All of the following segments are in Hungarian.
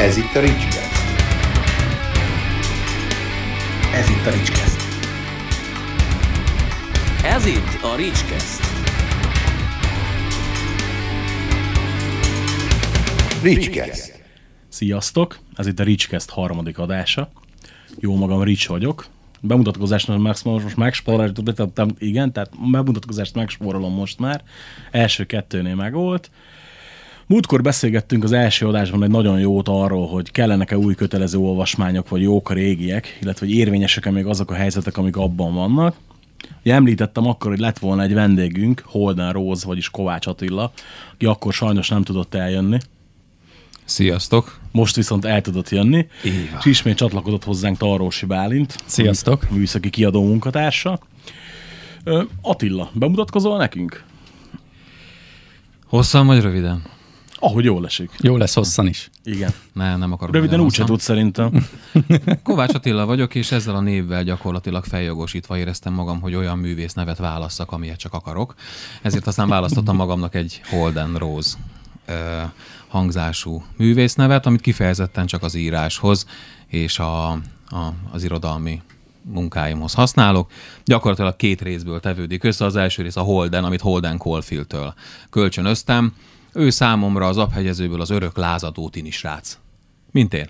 Ez itt a Ricskeszt. Ez itt a Ricskeszt. Ez itt a Ricskeszt. Ricskeszt. Sziasztok! Ez itt a Ricskeszt harmadik adása. Jó magam, Rics vagyok. Bemutatkozást most, most megspóroltam, igen, tehát bemutatkozást megspórolom most már. Első kettőnél meg volt. Múltkor beszélgettünk az első adásban egy nagyon jót arról, hogy kellenek-e új kötelező olvasmányok, vagy jók a régiek, illetve hogy érvényesek-e még azok a helyzetek, amik abban vannak. Ugye említettem akkor, hogy lett volna egy vendégünk, Holden Rose, vagyis Kovács Attila, aki akkor sajnos nem tudott eljönni. Sziasztok! Most viszont el tudott jönni, van. és ismét csatlakozott hozzánk Tarrósi Bálint. Sziasztok. Műszaki kiadó munkatársa. Attila, bemutatkozol nekünk? Hosszan vagy röviden? Ahogy jól esik. Jó lesz hosszan is. Igen. Ne, nem akarok. Röviden úgyse hosszan. tudsz szerintem. Kovács Attila vagyok, és ezzel a névvel gyakorlatilag feljogosítva éreztem magam, hogy olyan művész nevet válasszak, amilyet csak akarok. Ezért aztán választottam magamnak egy Holden Rose ö, hangzású művésznevet, amit kifejezetten csak az íráshoz és a, a, az irodalmi munkáimhoz használok. Gyakorlatilag két részből tevődik össze. Az első rész a Holden, amit Holden Caulfield-től kölcsönöztem. Ő számomra az abhegyezőből az örök lázadó tini srác. Mint én.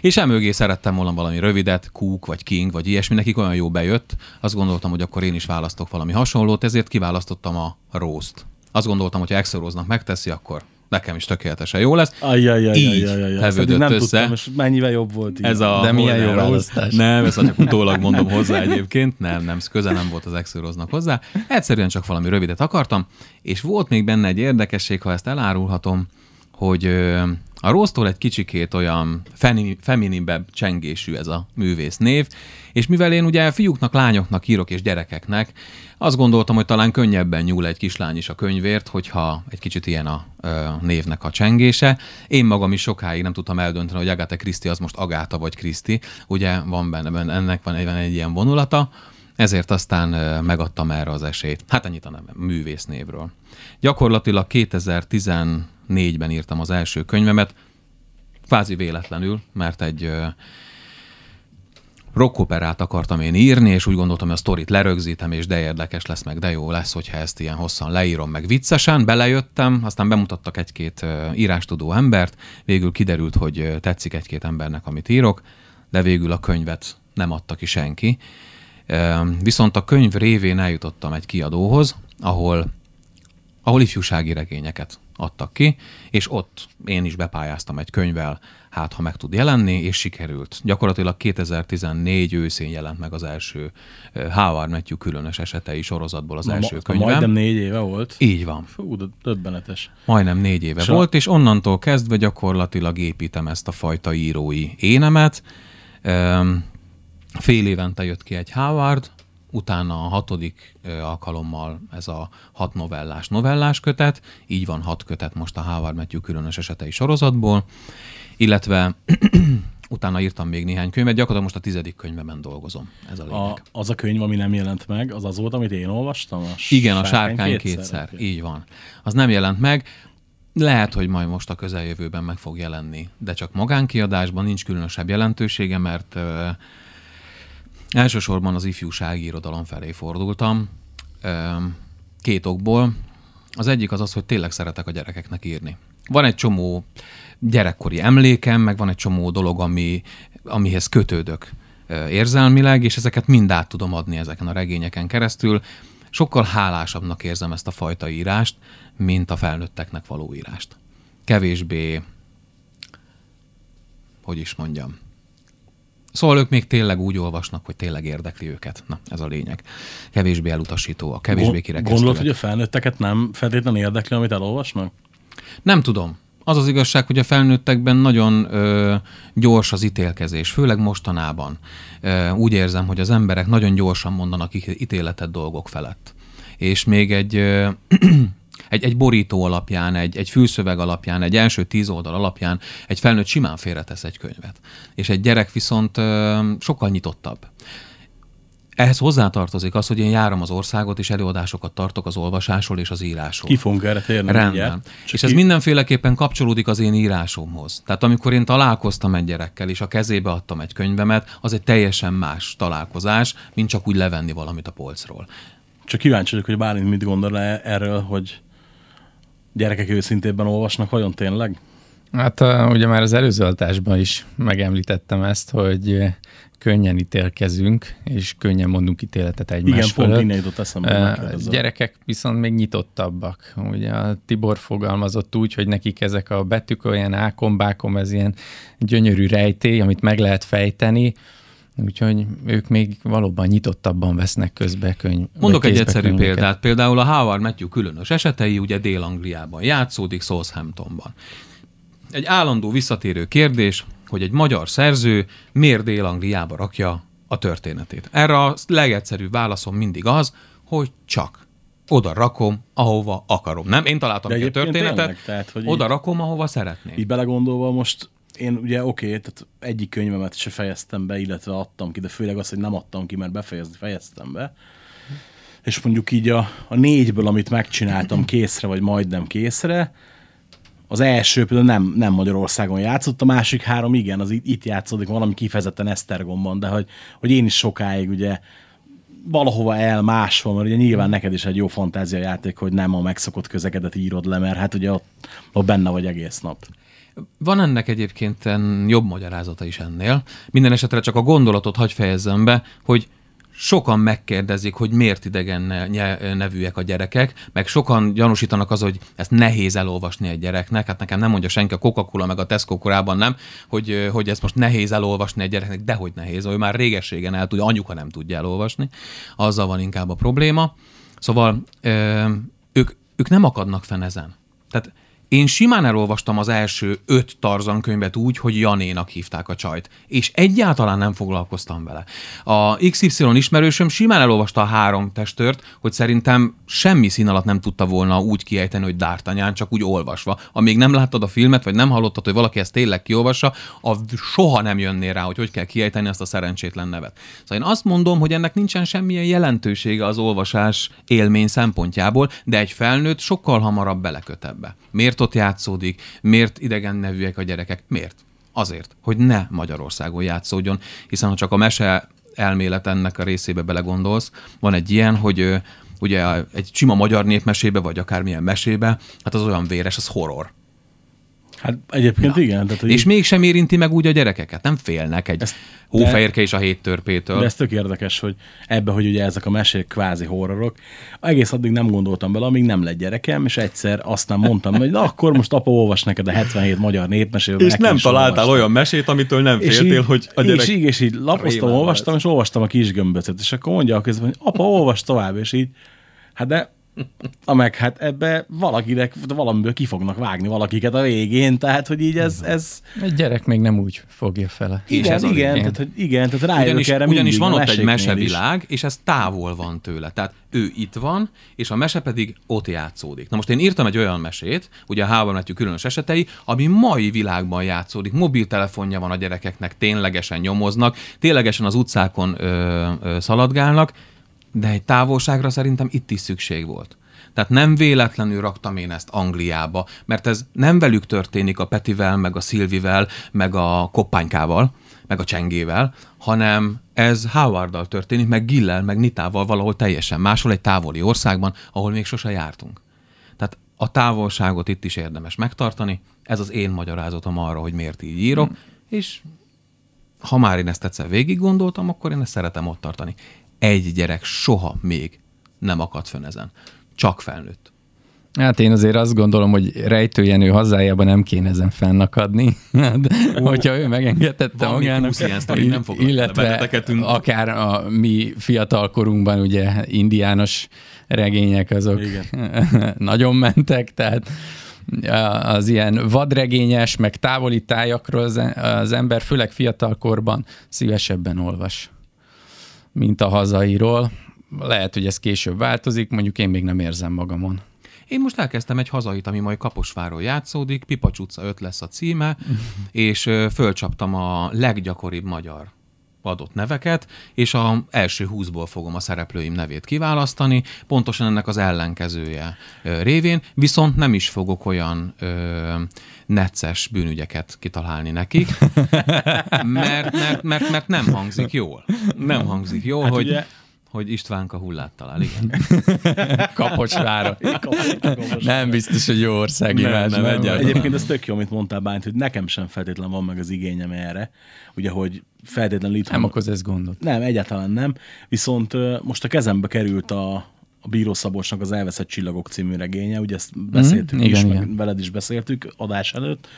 És emögé szerettem volna valami rövidet, Cook vagy King vagy ilyesmi, nekik olyan jó bejött. Azt gondoltam, hogy akkor én is választok valami hasonlót, ezért kiválasztottam a Rose-t. Azt gondoltam, hogy ha Exoroznak megteszi, akkor nekem is tökéletesen jó lesz. Ajjajajajajaj. Így tevődött eddig nem össze. tudtam, és mennyivel jobb volt így. Ez a De milyen jó választás. Nem, ezt csak utólag mondom hozzá egyébként. Nem, nem, köze nem volt az Exoroznak hozzá. Egyszerűen csak valami rövidet akartam, és volt még benne egy érdekesség, ha ezt elárulhatom, hogy a Róztól egy kicsikét olyan femininebb csengésű ez a művész név, és mivel én ugye fiúknak, lányoknak írok és gyerekeknek, azt gondoltam, hogy talán könnyebben nyúl egy kislány is a könyvért, hogyha egy kicsit ilyen a ö, névnek a csengése. Én magam is sokáig nem tudtam eldönteni, hogy Agatha Christie az most Agáta vagy Kriszti. Ugye van benne, ennek van egy, egy ilyen vonulata, ezért aztán megadtam erre az esélyt. Hát ennyit a neve, művésznévről. Gyakorlatilag 2014-ben írtam az első könyvemet, kvázi véletlenül, mert egy rockoperát akartam én írni, és úgy gondoltam, hogy a sztorit lerögzítem, és de érdekes lesz, meg de jó lesz, hogyha ezt ilyen hosszan leírom, meg viccesen. Belejöttem, aztán bemutattak egy-két írástudó embert, végül kiderült, hogy tetszik egy-két embernek, amit írok, de végül a könyvet nem adta ki senki. Viszont a könyv révén eljutottam egy kiadóhoz, ahol ahol ifjúsági regényeket adtak ki, és ott én is bepályáztam egy könyvvel, hát ha meg tud jelenni, és sikerült. Gyakorlatilag 2014 őszén jelent meg az első Howard Matthew különös esetei sorozatból az Na, első ma- könyvem. Majdnem négy éve volt. Így van. Fú, döbbenetes. Majdnem négy éve És és a- volt, és onnantól kezdve gyakorlatilag építem ezt a fajta írói énemet. Fél évente jött ki egy Howard, utána a hatodik alkalommal ez a hat novellás novellás kötet, így van hat kötet most a Howard Matthew különös esetei sorozatból, illetve utána írtam még néhány könyvet, gyakorlatilag most a tizedik könyveben dolgozom, ez a lényeg. A, az a könyv, ami nem jelent meg, az az volt, amit én olvastam? A Igen, a sárkány kétszer. Oké. Így van. Az nem jelent meg. Lehet, hogy majd most a közeljövőben meg fog jelenni, de csak magánkiadásban nincs különösebb jelentősége, mert elsősorban az ifjúsági irodalom felé fordultam. Két okból. Az egyik az az, hogy tényleg szeretek a gyerekeknek írni. Van egy csomó gyerekkori emlékem, meg van egy csomó dolog, ami, amihez kötődök érzelmileg, és ezeket mind át tudom adni ezeken a regényeken keresztül. Sokkal hálásabbnak érzem ezt a fajta írást, mint a felnőtteknek való írást. Kevésbé, hogy is mondjam, Szóval ők még tényleg úgy olvasnak, hogy tényleg érdekli őket. Na, ez a lényeg. Kevésbé elutasító, a kevésbé kirekesztőek. Gondolod, hogy a felnőtteket nem feltétlenül érdekli, amit elolvasnak? Nem tudom. Az az igazság, hogy a felnőttekben nagyon ö, gyors az ítélkezés, főleg mostanában. Ö, úgy érzem, hogy az emberek nagyon gyorsan mondanak ítéletet dolgok felett. És még egy, ö, egy, egy borító alapján, egy, egy fülszöveg alapján, egy első tíz oldal alapján egy felnőtt simán félretesz egy könyvet. És egy gyerek viszont sokkal nyitottabb. ehhez hozzátartozik az, hogy én járom az országot, és előadásokat tartok az olvasásról és az írásról. Ki fogunk erre térni Rendben. És ez ki- mindenféleképpen kapcsolódik az én írásomhoz. Tehát amikor én találkoztam egy gyerekkel, és a kezébe adtam egy könyvemet, az egy teljesen más találkozás, mint csak úgy levenni valamit a polcról. Csak kíváncsi vagyok, hogy Bálint mit gondol erről, hogy gyerekek őszintébben olvasnak, vajon tényleg? Hát ugye már az előző adásban is megemlítettem ezt, hogy könnyen ítélkezünk, és könnyen mondunk ítéletet egymás Igen, pont fölött. innen jutott eszembe. Gyerekek viszont még nyitottabbak. Ugye a Tibor fogalmazott úgy, hogy nekik ezek a betűk olyan ákom, bákom, ez ilyen gyönyörű rejtély, amit meg lehet fejteni, úgyhogy ők még valóban nyitottabban vesznek közbe könyv. Mondok egy egyszerű könyveket. példát. Például a Howard Matthew különös esetei ugye Dél-Angliában játszódik, Southamptonban. Egy állandó visszatérő kérdés, hogy egy magyar szerző miért Dél-Angliába rakja a történetét. Erre a legegyszerűbb válaszom mindig az, hogy csak oda rakom, ahova akarom. Nem? Én találtam De ki a történetet, tényleg? Tehát, hogy oda így- rakom, ahova szeretném. Így belegondolva most én ugye oké, okay, tehát egyik könyvemet se fejeztem be, illetve adtam ki, de főleg az, hogy nem adtam ki, mert befejezni fejeztem be. És mondjuk így a, a négyből, amit megcsináltam készre, vagy majdnem készre, az első például nem, nem Magyarországon játszott, a másik három igen, az itt, itt játszódik valami kifejezetten Esztergomban, de hogy, hogy én is sokáig ugye valahova el máshol, mert ugye nyilván neked is egy jó fantázia játék, hogy nem a megszokott közegedet írod le, mert hát ugye ott, ott benne vagy egész nap. Van ennek egyébként jobb magyarázata is ennél. Minden esetre csak a gondolatot hagy fejezzem be, hogy sokan megkérdezik, hogy miért idegen nevűek a gyerekek, meg sokan gyanúsítanak az, hogy ezt nehéz elolvasni egy gyereknek. Hát nekem nem mondja senki a Coca-Cola meg a Tesco korában nem, hogy, hogy ezt most nehéz elolvasni egy gyereknek, de hogy nehéz, ő már régességen el tudja, anyuka nem tudja elolvasni. Azzal van inkább a probléma. Szóval ők, ők nem akadnak fenn ezen. Tehát én simán elolvastam az első öt Tarzan könyvet úgy, hogy Janénak hívták a csajt, és egyáltalán nem foglalkoztam vele. A XY ismerősöm simán elolvasta a három testőrt, hogy szerintem semmi szín alatt nem tudta volna úgy kiejteni, hogy D'Artagnan, csak úgy olvasva. Amíg nem láttad a filmet, vagy nem hallottad, hogy valaki ezt tényleg kiolvassa, a soha nem jönnél rá, hogy hogy kell kiejteni ezt a szerencsétlen nevet. Szóval én azt mondom, hogy ennek nincsen semmilyen jelentősége az olvasás élmény szempontjából, de egy felnőtt sokkal hamarabb beleköt ebbe. Miért ott játszódik? Miért idegen nevűek a gyerekek? Miért? Azért, hogy ne Magyarországon játszódjon, hiszen ha csak a mese elmélet ennek a részébe belegondolsz, van egy ilyen, hogy ugye egy sima magyar népmesébe, vagy akármilyen mesébe, hát az olyan véres, az horror. Hát egyébként igen. Tehát, És így- mégsem érinti meg úgy a gyerekeket, nem félnek egy Ezt- hófehérke és a hét törpétől. De ez tök érdekes, hogy ebbe, hogy ugye ezek a mesék kvázi horrorok, egész addig nem gondoltam bele, amíg nem lett gyerekem, és egyszer aztán mondtam, hogy na akkor most apa olvas neked a 77 magyar népmeséből. és nem találtál olvastam. olyan mesét, amitől nem és féltél, így, hogy a gyerek... És így, és így lapoztam, olvastam, lesz. és olvastam a kis gömböcöt, és akkor mondja a közben, hogy apa, olvas tovább, és így, hát de a meg hát ebbe valakinek, valamiből ki fognak vágni valakiket a végén, tehát hogy így ez, ez Egy gyerek még nem úgy fogja fel. És igen, ez a igen, lényeg. tehát, hogy igen, tehát rájövök Ugyanis, erre ugyanis van ott egy meséknél is. mesevilág, és ez távol van tőle. Tehát ő itt van, és a mese pedig ott játszódik. Na most én írtam egy olyan mesét, ugye a Hában különös esetei, ami mai világban játszódik. Mobiltelefonja van a gyerekeknek, ténylegesen nyomoznak, ténylegesen az utcákon ö, ö, szaladgálnak, de egy távolságra szerintem itt is szükség volt. Tehát nem véletlenül raktam én ezt Angliába, mert ez nem velük történik a Petivel, meg a Szilvivel, meg a koppánykával, meg a csengével, hanem ez Howarddal történik, meg Gillel, meg Nitával valahol teljesen máshol, egy távoli országban, ahol még sose jártunk. Tehát a távolságot itt is érdemes megtartani, ez az én magyarázatom arra, hogy miért így írok, és ha már én ezt egyszer végig gondoltam, akkor én ezt szeretem ott tartani. Egy gyerek soha még nem akadt fönn ezen. Csak felnőtt. Hát én azért azt gondolom, hogy Rejtőjenő hazájában nem kéne ezen fennakadni. De, hogyha ő megengedette Van magának. 20 ilyen sztori, nem vele illetve akár a mi fiatalkorunkban ugye indiános regények azok Igen. nagyon mentek, tehát az ilyen vadregényes, meg távoli tájakról az, az ember főleg fiatalkorban szívesebben olvas, mint a hazairól. Lehet, hogy ez később változik, mondjuk én még nem érzem magamon. Én most elkezdtem egy hazait, ami majd Kaposváron játszódik, Pipacs utca 5 lesz a címe, és fölcsaptam a leggyakoribb magyar adott neveket, és a első húszból fogom a szereplőim nevét kiválasztani, pontosan ennek az ellenkezője révén, viszont nem is fogok olyan ö, necces bűnügyeket kitalálni nekik, mert, mert, mert, mert nem hangzik jól. Nem hangzik jól, hát hogy, ugye- hogy Istvánka hullát talál, igen. Kapocsvára. nem biztos, hogy jó ország Nem, nem, nem, egyáltalán. Egyébként ez tök jó, amit mondtál, Bánt, hogy nekem sem feltétlen van meg az igényem erre. Ugye, hogy feltétlenül itthon... nem okoz ez gondot. Nem, egyáltalán nem. Viszont most a kezembe került a, a Bíró Szabolcsnak az Elveszett Csillagok című regénye, ugye ezt beszéltük Mhm, is, igen, meg veled is beszéltük adás előtt.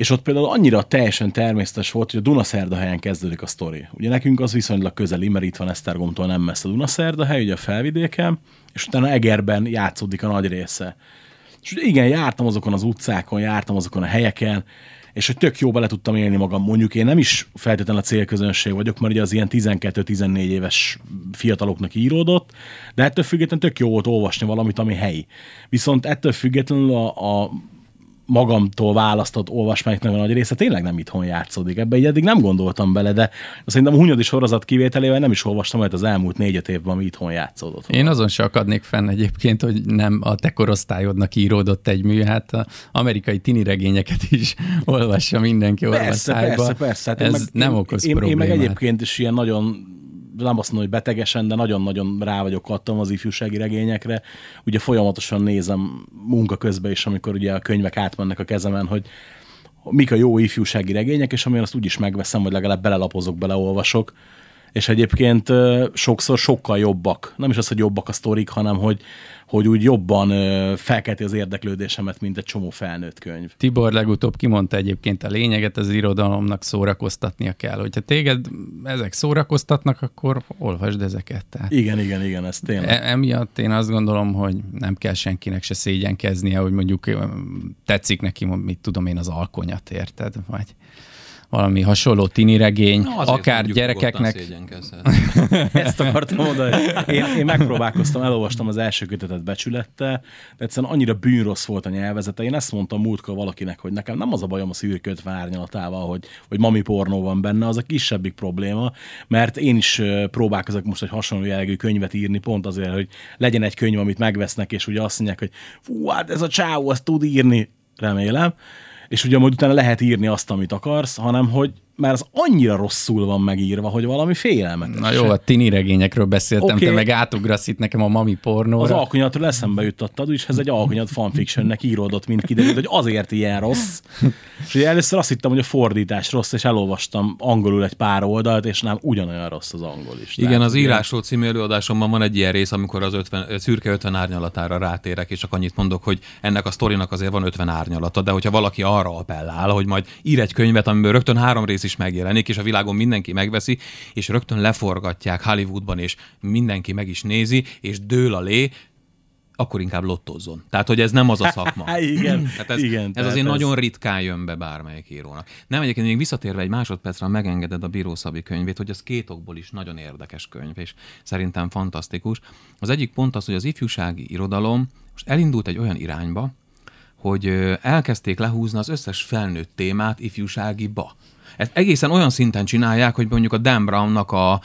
És ott például annyira teljesen természetes volt, hogy a Dunaszerdahelyen kezdődik a sztori. Ugye nekünk az viszonylag közeli, mert itt van Esztergomtól nem messze a Dunaszerdahely, ugye a felvidéken, és utána Egerben játszódik a nagy része. És ugye igen, jártam azokon az utcákon, jártam azokon a helyeken, és hogy tök jó bele tudtam élni magam. Mondjuk én nem is feltétlenül a célközönség vagyok, mert ugye az ilyen 12-14 éves fiataloknak íródott, de ettől függetlenül tök jó volt olvasni valamit, ami helyi. Viszont ettől függetlenül a, a magamtól választott olvasmányoknak a nagy része tényleg nem itthon játszódik. Ebbe így eddig nem gondoltam bele, de szerintem a Hunyadi sorozat kivételével nem is olvastam olyat az elmúlt négy-öt évben, ami itthon játszódott. Én azon se akadnék fenn egyébként, hogy nem a te korosztályodnak íródott egy mű, hát a amerikai tini regényeket is olvassa mindenki Persze, olvaszájba. persze, persze. Hát én Ez meg, nem én, okoz én, én problémát. meg egyébként is ilyen nagyon nem azt mondom, hogy betegesen, de nagyon-nagyon rá vagyok kattam az ifjúsági regényekre. Ugye folyamatosan nézem munka közben is, amikor ugye a könyvek átmennek a kezemen, hogy mik a jó ifjúsági regények, és amilyen azt úgyis megveszem, vagy legalább belelapozok, beleolvasok. És egyébként sokszor sokkal jobbak. Nem is az, hogy jobbak a sztorik, hanem hogy, hogy úgy jobban felkelti az érdeklődésemet, mint egy csomó felnőtt könyv. Tibor legutóbb kimondta egyébként a lényeget, az irodalomnak szórakoztatnia kell. Hogyha téged ezek szórakoztatnak, akkor olvasd ezeket. Tehát Igen, igen, igen, ez tényleg. E- emiatt én azt gondolom, hogy nem kell senkinek se szégyenkeznie, hogy mondjuk tetszik neki, mit tudom én, az alkonyat, érted? Vagy valami hasonló tini regény, azért akár gyerekeknek. Ezt akartam mondani. Én, én megpróbálkoztam, elolvastam az első kötetet becsülettel, de egyszerűen annyira bűnrossz volt a nyelvezete. Én ezt mondtam múltkor valakinek, hogy nekem nem az a bajom a szürköt árnyalatával, hogy, hogy mami pornó van benne, az a kisebbik probléma, mert én is próbálkozok most egy hasonló jellegű könyvet írni, pont azért, hogy legyen egy könyv, amit megvesznek, és ugye azt mondják, hogy fú, hát ez a csávó, azt tud írni, remélem, és ugye majd utána lehet írni azt, amit akarsz, hanem hogy mert az annyira rosszul van megírva, hogy valami félelmetes. Na jó, a tini regényekről beszéltem, okay. te meg átugrasz itt nekem a mami Az pornóra. alkonyatról eszembe jutottad, úgyis ez egy alkonyat fanfictionnek íródott, mint kiderült, hogy azért ilyen rossz. És ugye először azt hittem, hogy a fordítás rossz, és elolvastam angolul egy pár oldalt, és nem ugyanolyan rossz az angol is. Igen, Tehát az írásról című előadásomban van egy ilyen rész, amikor az 50, ö, szürke 50 árnyalatára rátérek, és csak annyit mondok, hogy ennek a sztorinak azért van 50 árnyalata, de hogyha valaki arra appellál, hogy majd ír egy könyvet, amiből rögtön három rész is megjelenik, és a világon mindenki megveszi, és rögtön leforgatják Hollywoodban, és mindenki meg is nézi, és dől a lé, akkor inkább lottozzon. Tehát, hogy ez nem az a szakma. Há, igen, Hát ez, igen, ez tehát azért ez- nagyon ritkán jön be bármelyik írónak. Nem, egyébként még visszatérve egy másodpercre, megengeded a Bíró Szabi könyvét, hogy az két okból is nagyon érdekes könyv, és szerintem fantasztikus. Az egyik pont az, hogy az ifjúsági irodalom most elindult egy olyan irányba, hogy elkezdték lehúzni az összes felnőtt témát ifjúságiba. Ezt egészen olyan szinten csinálják, hogy mondjuk a Dan Brownnak a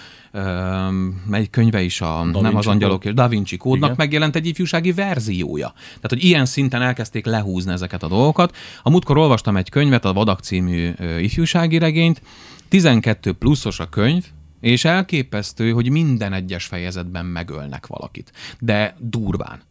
melyik könyve is a, nem Vinci az angyalok, és Da Vinci kódnak Igen. megjelent egy ifjúsági verziója. Tehát, hogy ilyen szinten elkezdték lehúzni ezeket a dolgokat. A múltkor olvastam egy könyvet, a Vadak című ifjúsági regényt, 12 pluszos a könyv, és elképesztő, hogy minden egyes fejezetben megölnek valakit. De durván.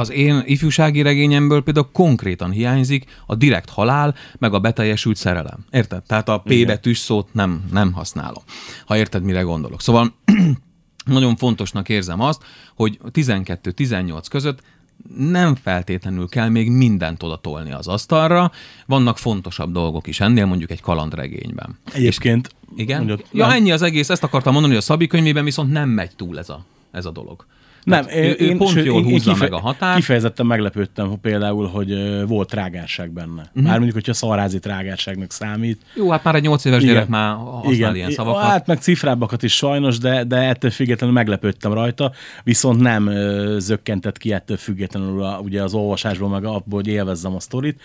Az én ifjúsági regényemből például konkrétan hiányzik a direkt halál, meg a beteljesült szerelem. Érted? Tehát a P betűs szót nem, nem használom, ha érted, mire gondolok. Szóval nagyon fontosnak érzem azt, hogy 12-18 között nem feltétlenül kell még mindent oda tolni az asztalra, vannak fontosabb dolgok is ennél, mondjuk egy kalandregényben. Egyébként... Igen? Mondjad, ja, nem. ennyi az egész, ezt akartam mondani, hogy a Szabi könyvében viszont nem megy túl ez a, ez a dolog. Nem, ő, ő pont sőt, jól húzza meg a határt. Kifejezetten meglepődtem például, hogy volt trágárság benne. Uh-huh. Már mondjuk, hogyha szarházi trágárságnak számít. Jó, hát már egy 8 éves gyerek már használ Igen. ilyen szavakat. Hát meg cifrábbakat is sajnos, de, de ettől függetlenül meglepődtem rajta, viszont nem ö, zökkentett ki ettől függetlenül a, ugye az olvasásból, meg abból, hogy élvezzem a sztorit.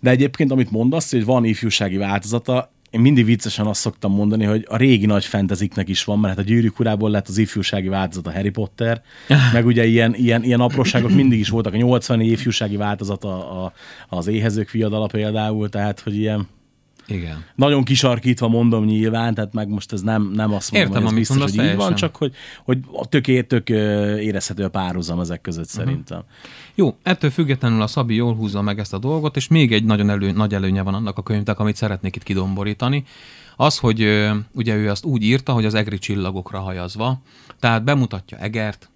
De egyébként, amit mondasz, hogy van ifjúsági változata, én mindig viccesen azt szoktam mondani, hogy a régi nagy fenteziknek is van, mert hát a gyűrűk urából lett az ifjúsági változat a Harry Potter, meg ugye ilyen, ilyen, ilyen apróságok mindig is voltak, a 80 ifjúsági változat a, a, az éhezők fiadala például, tehát hogy ilyen Igen. nagyon kisarkítva mondom nyilván, tehát meg most ez nem, nem azt mondom, Értem, hogy ez biztos, hogy így van, csak hogy, hogy tök, tök érezhető a párhuzam ezek között Mhm. szerintem. Jó, ettől függetlenül a Szabi jól húzza meg ezt a dolgot, és még egy nagyon elő, nagy előnye van annak a könyvnek, amit szeretnék itt kidomborítani. Az, hogy ugye ő azt úgy írta, hogy az egri csillagokra hajazva, tehát bemutatja Egert,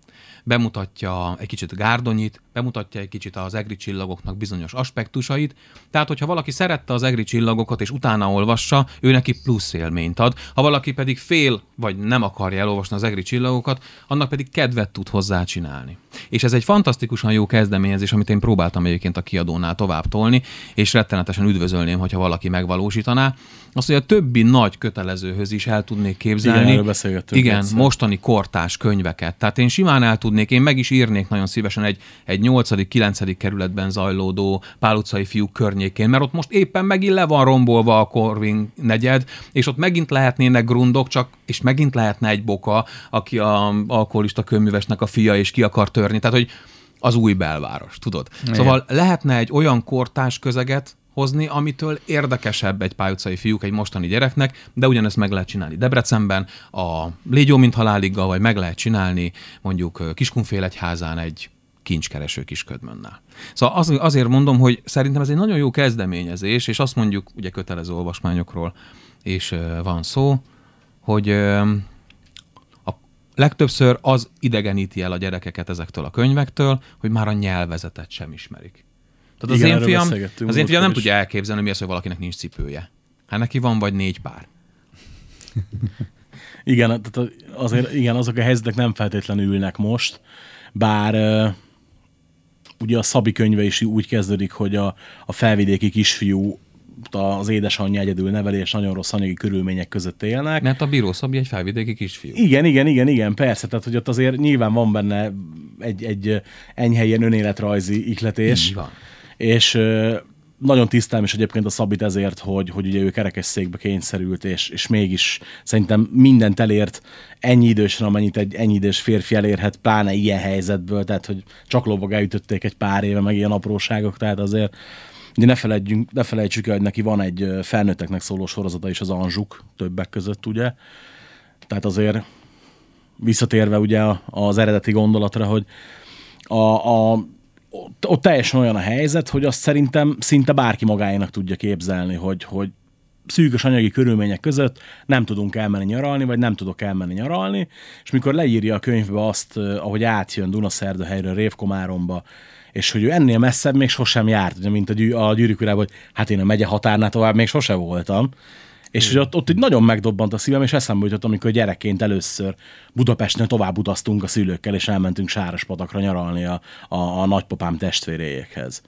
bemutatja egy kicsit Gárdonyit, bemutatja egy kicsit az egri csillagoknak bizonyos aspektusait. Tehát, hogyha valaki szerette az egri csillagokat, és utána olvassa, ő neki plusz élményt ad. Ha valaki pedig fél, vagy nem akarja elolvasni az egri csillagokat, annak pedig kedvet tud hozzá csinálni. És ez egy fantasztikusan jó kezdeményezés, amit én próbáltam egyébként a kiadónál tovább tolni, és rettenetesen üdvözölném, hogyha valaki megvalósítaná. Azt, hogy a többi nagy kötelezőhöz is el tudnék képzelni. Igen, Igen, egyszer. mostani kortás könyveket. Tehát én simán el tudnék, én meg is írnék nagyon szívesen egy, egy 8.-9. kerületben zajlódó Pál utcai fiúk környékén, mert ott most éppen megint le van rombolva a Corvin negyed, és ott megint lehetnének grundok, csak és megint lehetne egy boka, aki a alkoholista könyvművesnek a fia, és ki akar törni. Tehát, hogy az új belváros, tudod? Igen. Szóval lehetne egy olyan kortás közeget hozni, amitől érdekesebb egy pályutcai fiúk egy mostani gyereknek, de ugyanezt meg lehet csinálni Debrecenben, a Légyó mint haláliggal, vagy meg lehet csinálni mondjuk Kiskunfélegyházán egy kincskereső kisködmönnel. Szóval az, azért mondom, hogy szerintem ez egy nagyon jó kezdeményezés, és azt mondjuk, ugye kötelező olvasmányokról és van szó, hogy a legtöbbször az idegeníti el a gyerekeket ezektől a könyvektől, hogy már a nyelvezetet sem ismerik. Tehát az Igen, én erről fiam, az én fiam nem is. tudja elképzelni, mi az, hogy valakinek nincs cipője. Hát neki van vagy négy pár. Igen, tehát azért igen, azok a helyzetek nem feltétlenül ülnek most, bár ugye a Szabi könyve is úgy kezdődik, hogy a, a felvidéki kisfiú az édesanyja egyedül neveli, és nagyon rossz anyagi körülmények között élnek. Mert a bíró Szabi egy felvidéki kisfiú. Igen, igen, igen, igen, persze, tehát hogy ott azért nyilván van benne egy, egy enyhe ilyen önéletrajzi ihletés. Így van. És nagyon tisztelem is egyébként a Szabit ezért, hogy, hogy ugye ő kerekesszékbe kényszerült, és, és mégis szerintem mindent elért ennyi idősen, amennyit egy ennyi idős férfi elérhet, pláne ilyen helyzetből, tehát hogy csak lovag elütötték egy pár éve, meg ilyen apróságok, tehát azért Ugye ne, felejtjünk, ne felejtsük el, hogy neki van egy felnőtteknek szóló sorozata is az Anzsuk többek között, ugye? Tehát azért visszatérve ugye az eredeti gondolatra, hogy a, a, ott, ott teljesen olyan a helyzet, hogy azt szerintem szinte bárki magáénak tudja képzelni, hogy, hogy szűkös anyagi körülmények között nem tudunk elmenni nyaralni, vagy nem tudok elmenni nyaralni, és mikor leírja a könyvbe azt, ahogy átjön Dunaszerdahelyről Révkomáromba, és hogy ő ennél messzebb még sosem járt, ugye, mint a, gyű, a gyűrűk urában, hogy hát én a megye határnál tovább még sose voltam. És hogy ott, ott így nagyon megdobbant a szívem, és eszembe jutott, amikor gyerekként először Budapesten tovább utaztunk a szülőkkel, és elmentünk Sárospatakra nyaralni a, a, a nagypapám testvéréjékhez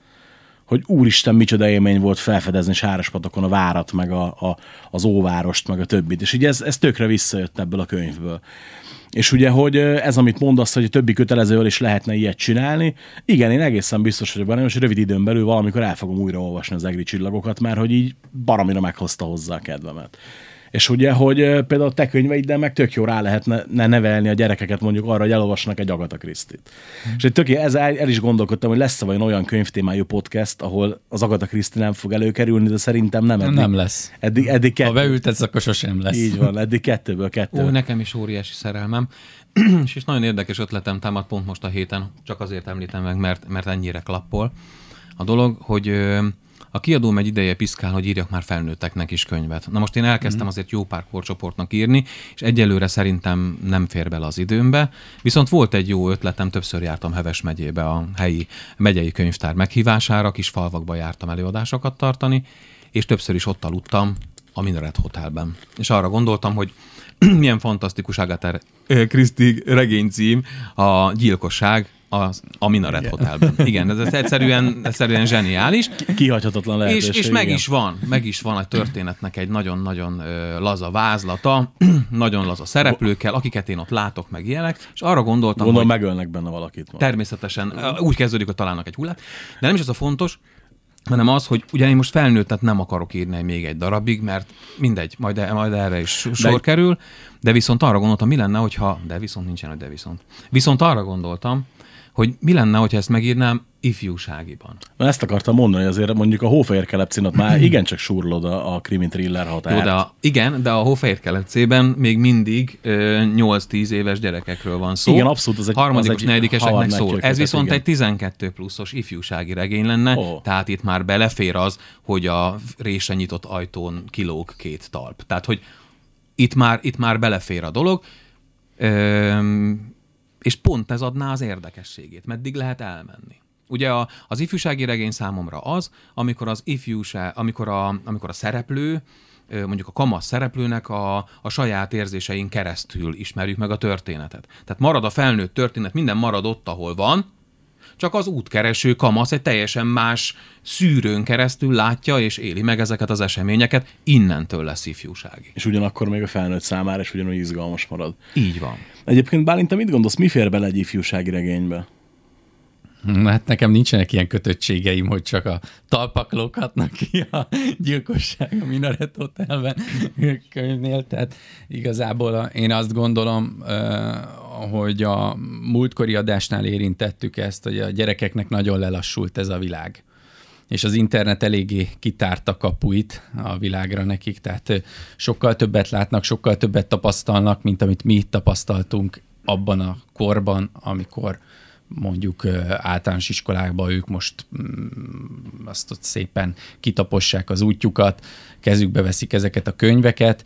hogy úristen, micsoda élmény volt felfedezni Sárospatakon a várat, meg a, a, az óvárost, meg a többit. És így ez, ez tökre visszajött ebből a könyvből. És ugye, hogy ez, amit mondasz, hogy a többi kötelezővel is lehetne ilyet csinálni, igen, én egészen biztos vagyok benne, és rövid időn belül valamikor el fogom újra olvasni az egri csillagokat, mert hogy így baromira meghozta hozzá a kedvemet. És ugye, hogy például a te könyveiddel meg tök jó rá lehetne ne nevelni a gyerekeket mondjuk arra, hogy elolvasnak egy Agatha Christie-t. És egy tök, ez el, el, is gondolkodtam, hogy lesz-e vajon olyan könyvtémájú podcast, ahol az Agatha Christie nem fog előkerülni, de szerintem nem. Eddig, Nem lesz. Eddig, eddig kettő. Ha beültetsz, akkor sosem lesz. Így van, eddig kettőből kettő. Ó, nekem is óriási szerelmem. és is nagyon érdekes ötletem támad pont most a héten, csak azért említem meg, mert, mert ennyire klappol. A dolog, hogy ö, a kiadóm egy ideje piszkál, hogy írjak már felnőtteknek is könyvet. Na most én elkezdtem azért jó pár korcsoportnak írni, és egyelőre szerintem nem fér bele az időmbe. Viszont volt egy jó ötletem, többször jártam Heves megyébe a helyi megyei könyvtár meghívására, kis falvakba jártam előadásokat tartani, és többször is ott aludtam a Minaret Hotelben. És arra gondoltam, hogy milyen fantasztikus Agatha Christie regénycím, a gyilkosság az, a Minaret Hotelben. Igen, ez, ez egyszerűen, egyszerűen zseniális. Kihagyhatatlan És, lehetőség. és meg igen. is van, meg is van a történetnek egy nagyon-nagyon laza vázlata, nagyon laza szereplőkkel, akiket én ott látok, meg ilyenek, és arra gondoltam, Gondolom hogy megölnek benne valakit. Ma. természetesen úgy kezdődik, hogy találnak egy hullát, de nem is ez a fontos, hanem az, hogy ugye én most felnőttet nem akarok írni még egy darabig, mert mindegy, majd, e- majd erre is sor De- kerül, de viszont arra gondoltam, mi lenne, hogyha, de viszont nincsen, hogy de viszont. Viszont arra gondoltam, hogy mi lenne, hogyha ezt megírnám ifjúságiban. Na, Ezt akartam mondani, azért mondjuk a Hófehér Kelepcinat már igencsak surlod a, a krimi thriller határt. Jó, de a, igen, de a Hófehér keletcében még mindig ö, 8-10 éves gyerekekről van szó. Igen, abszolút, az egy- Harmadikos, az egy negyedikeseknek szól. Ez viszont igen. egy 12 pluszos ifjúsági regény lenne, Ó. tehát itt már belefér az, hogy a résre nyitott ajtón kilóg két talp. Tehát, hogy itt már, itt már belefér a dolog, Öm, és pont ez adná az érdekességét, meddig lehet elmenni. Ugye a, az ifjúsági regény számomra az, amikor az ifjúság, amikor a, amikor a szereplő, mondjuk a kamasz szereplőnek a, a saját érzésein keresztül ismerjük meg a történetet. Tehát marad a felnőtt történet, minden marad ott, ahol van, csak az útkereső kamasz egy teljesen más szűrőn keresztül látja és éli meg ezeket az eseményeket, innentől lesz ifjúsági. És ugyanakkor még a felnőtt számára is ugyanúgy izgalmas marad. Így van. Egyébként Bálint, te mit gondolsz, mi fér bele egy ifjúsági regénybe? Na, Hát nekem nincsenek ilyen kötöttségeim, hogy csak a talpak lóghatnak ki a gyilkosság a Minaret Hotelben könyvnél. Tehát igazából én azt gondolom, hogy a múltkori adásnál érintettük ezt, hogy a gyerekeknek nagyon lelassult ez a világ. És az internet eléggé kitárta kapuit a világra nekik, tehát sokkal többet látnak, sokkal többet tapasztalnak, mint amit mi tapasztaltunk abban a korban, amikor mondjuk általános iskolákban ők most mm, azt ott szépen kitapossák az útjukat, kezükbe veszik ezeket a könyveket,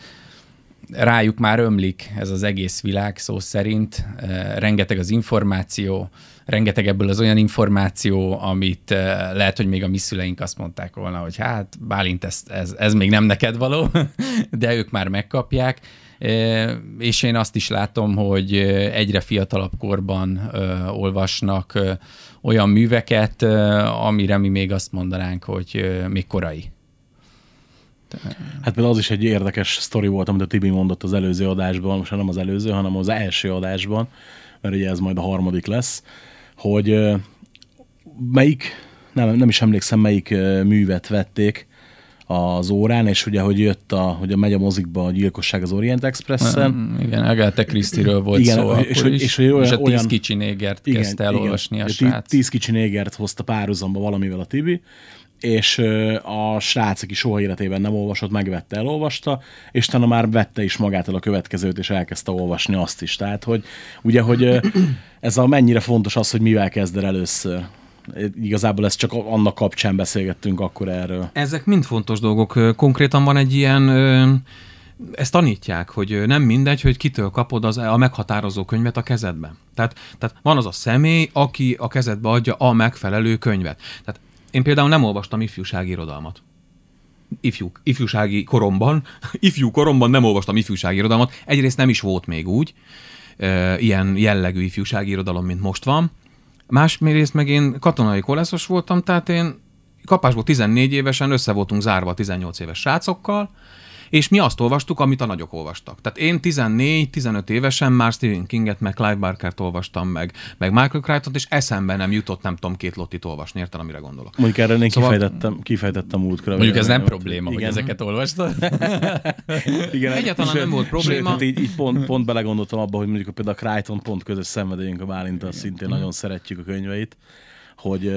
rájuk már ömlik ez az egész világ szó szerint, Eh, rengeteg az információ, rengeteg ebből az olyan információ, amit eh, lehet, hogy még a mi szüleink azt mondták volna, hogy hát Bálint, ez, ez, ez még nem neked való, de ők már megkapják. Eh, És én azt is látom, hogy egyre fiatalabb korban olvasnak olyan műveket, amire mi még azt mondanánk, hogy még korai. Hát például az is egy érdekes sztori volt, amit a Tibi mondott az előző adásban, most nem az előző, hanem az első adásban, mert ugye ez majd a harmadik lesz, hogy melyik, nem, nem is emlékszem, melyik művet vették az órán, és ugye, hogy jött a, hogy a megy a mozikba a gyilkosság az Orient Expressen. Mm, Igen, Agatha Christie-ről volt Igen, szó és hogy- is, és hogy olyan- és a tíz olyan- kicsi négert kezdte elolvasni a Tí- srác. Tíz kicsi négert hozta párhuzamba valamivel a Tibi, és a srác, aki soha életében nem olvasott, megvette, elolvasta, és utána már vette is magától a következőt, és elkezdte olvasni azt is. Tehát, hogy ugye, hogy ez a mennyire fontos az, hogy mivel kezd el először. Igazából ezt csak annak kapcsán beszélgettünk akkor erről. Ezek mind fontos dolgok. Konkrétan van egy ilyen, ezt tanítják, hogy nem mindegy, hogy kitől kapod az, a meghatározó könyvet a kezedben. Tehát, tehát van az a személy, aki a kezedbe adja a megfelelő könyvet. Tehát én például nem olvastam ifjúsági irodalmat. Ifjú, ifjúsági koromban, ifjú koromban nem olvastam ifjúsági irodalmat. Egyrészt nem is volt még úgy, ö, ilyen jellegű ifjúsági irodalom, mint most van. Másrészt meg én katonai koleszos voltam, tehát én kapásból 14 évesen össze voltunk zárva a 18 éves srácokkal, és mi azt olvastuk, amit a nagyok olvastak. Tehát én 14-15 évesen már Stephen Kinget, meg Clive Barkert olvastam meg, meg Michael Crichton, és eszembe nem jutott, nem tudom, két lottit olvasni, érted, amire gondolok. Mondjuk erre én Szóval- kifejtettem, kifejtettem múltkor. Mondjuk ez nem probléma, hogy Igen. ezeket olvastad. Igen, Egyáltalán sőt- nem volt probléma. Sőt, hát így, így pont, pont belegondoltam abba, hogy mondjuk például a Crichton pont közös szenvedélyünk a Bálintal, szintén nagyon szeretjük a könyveit, hogy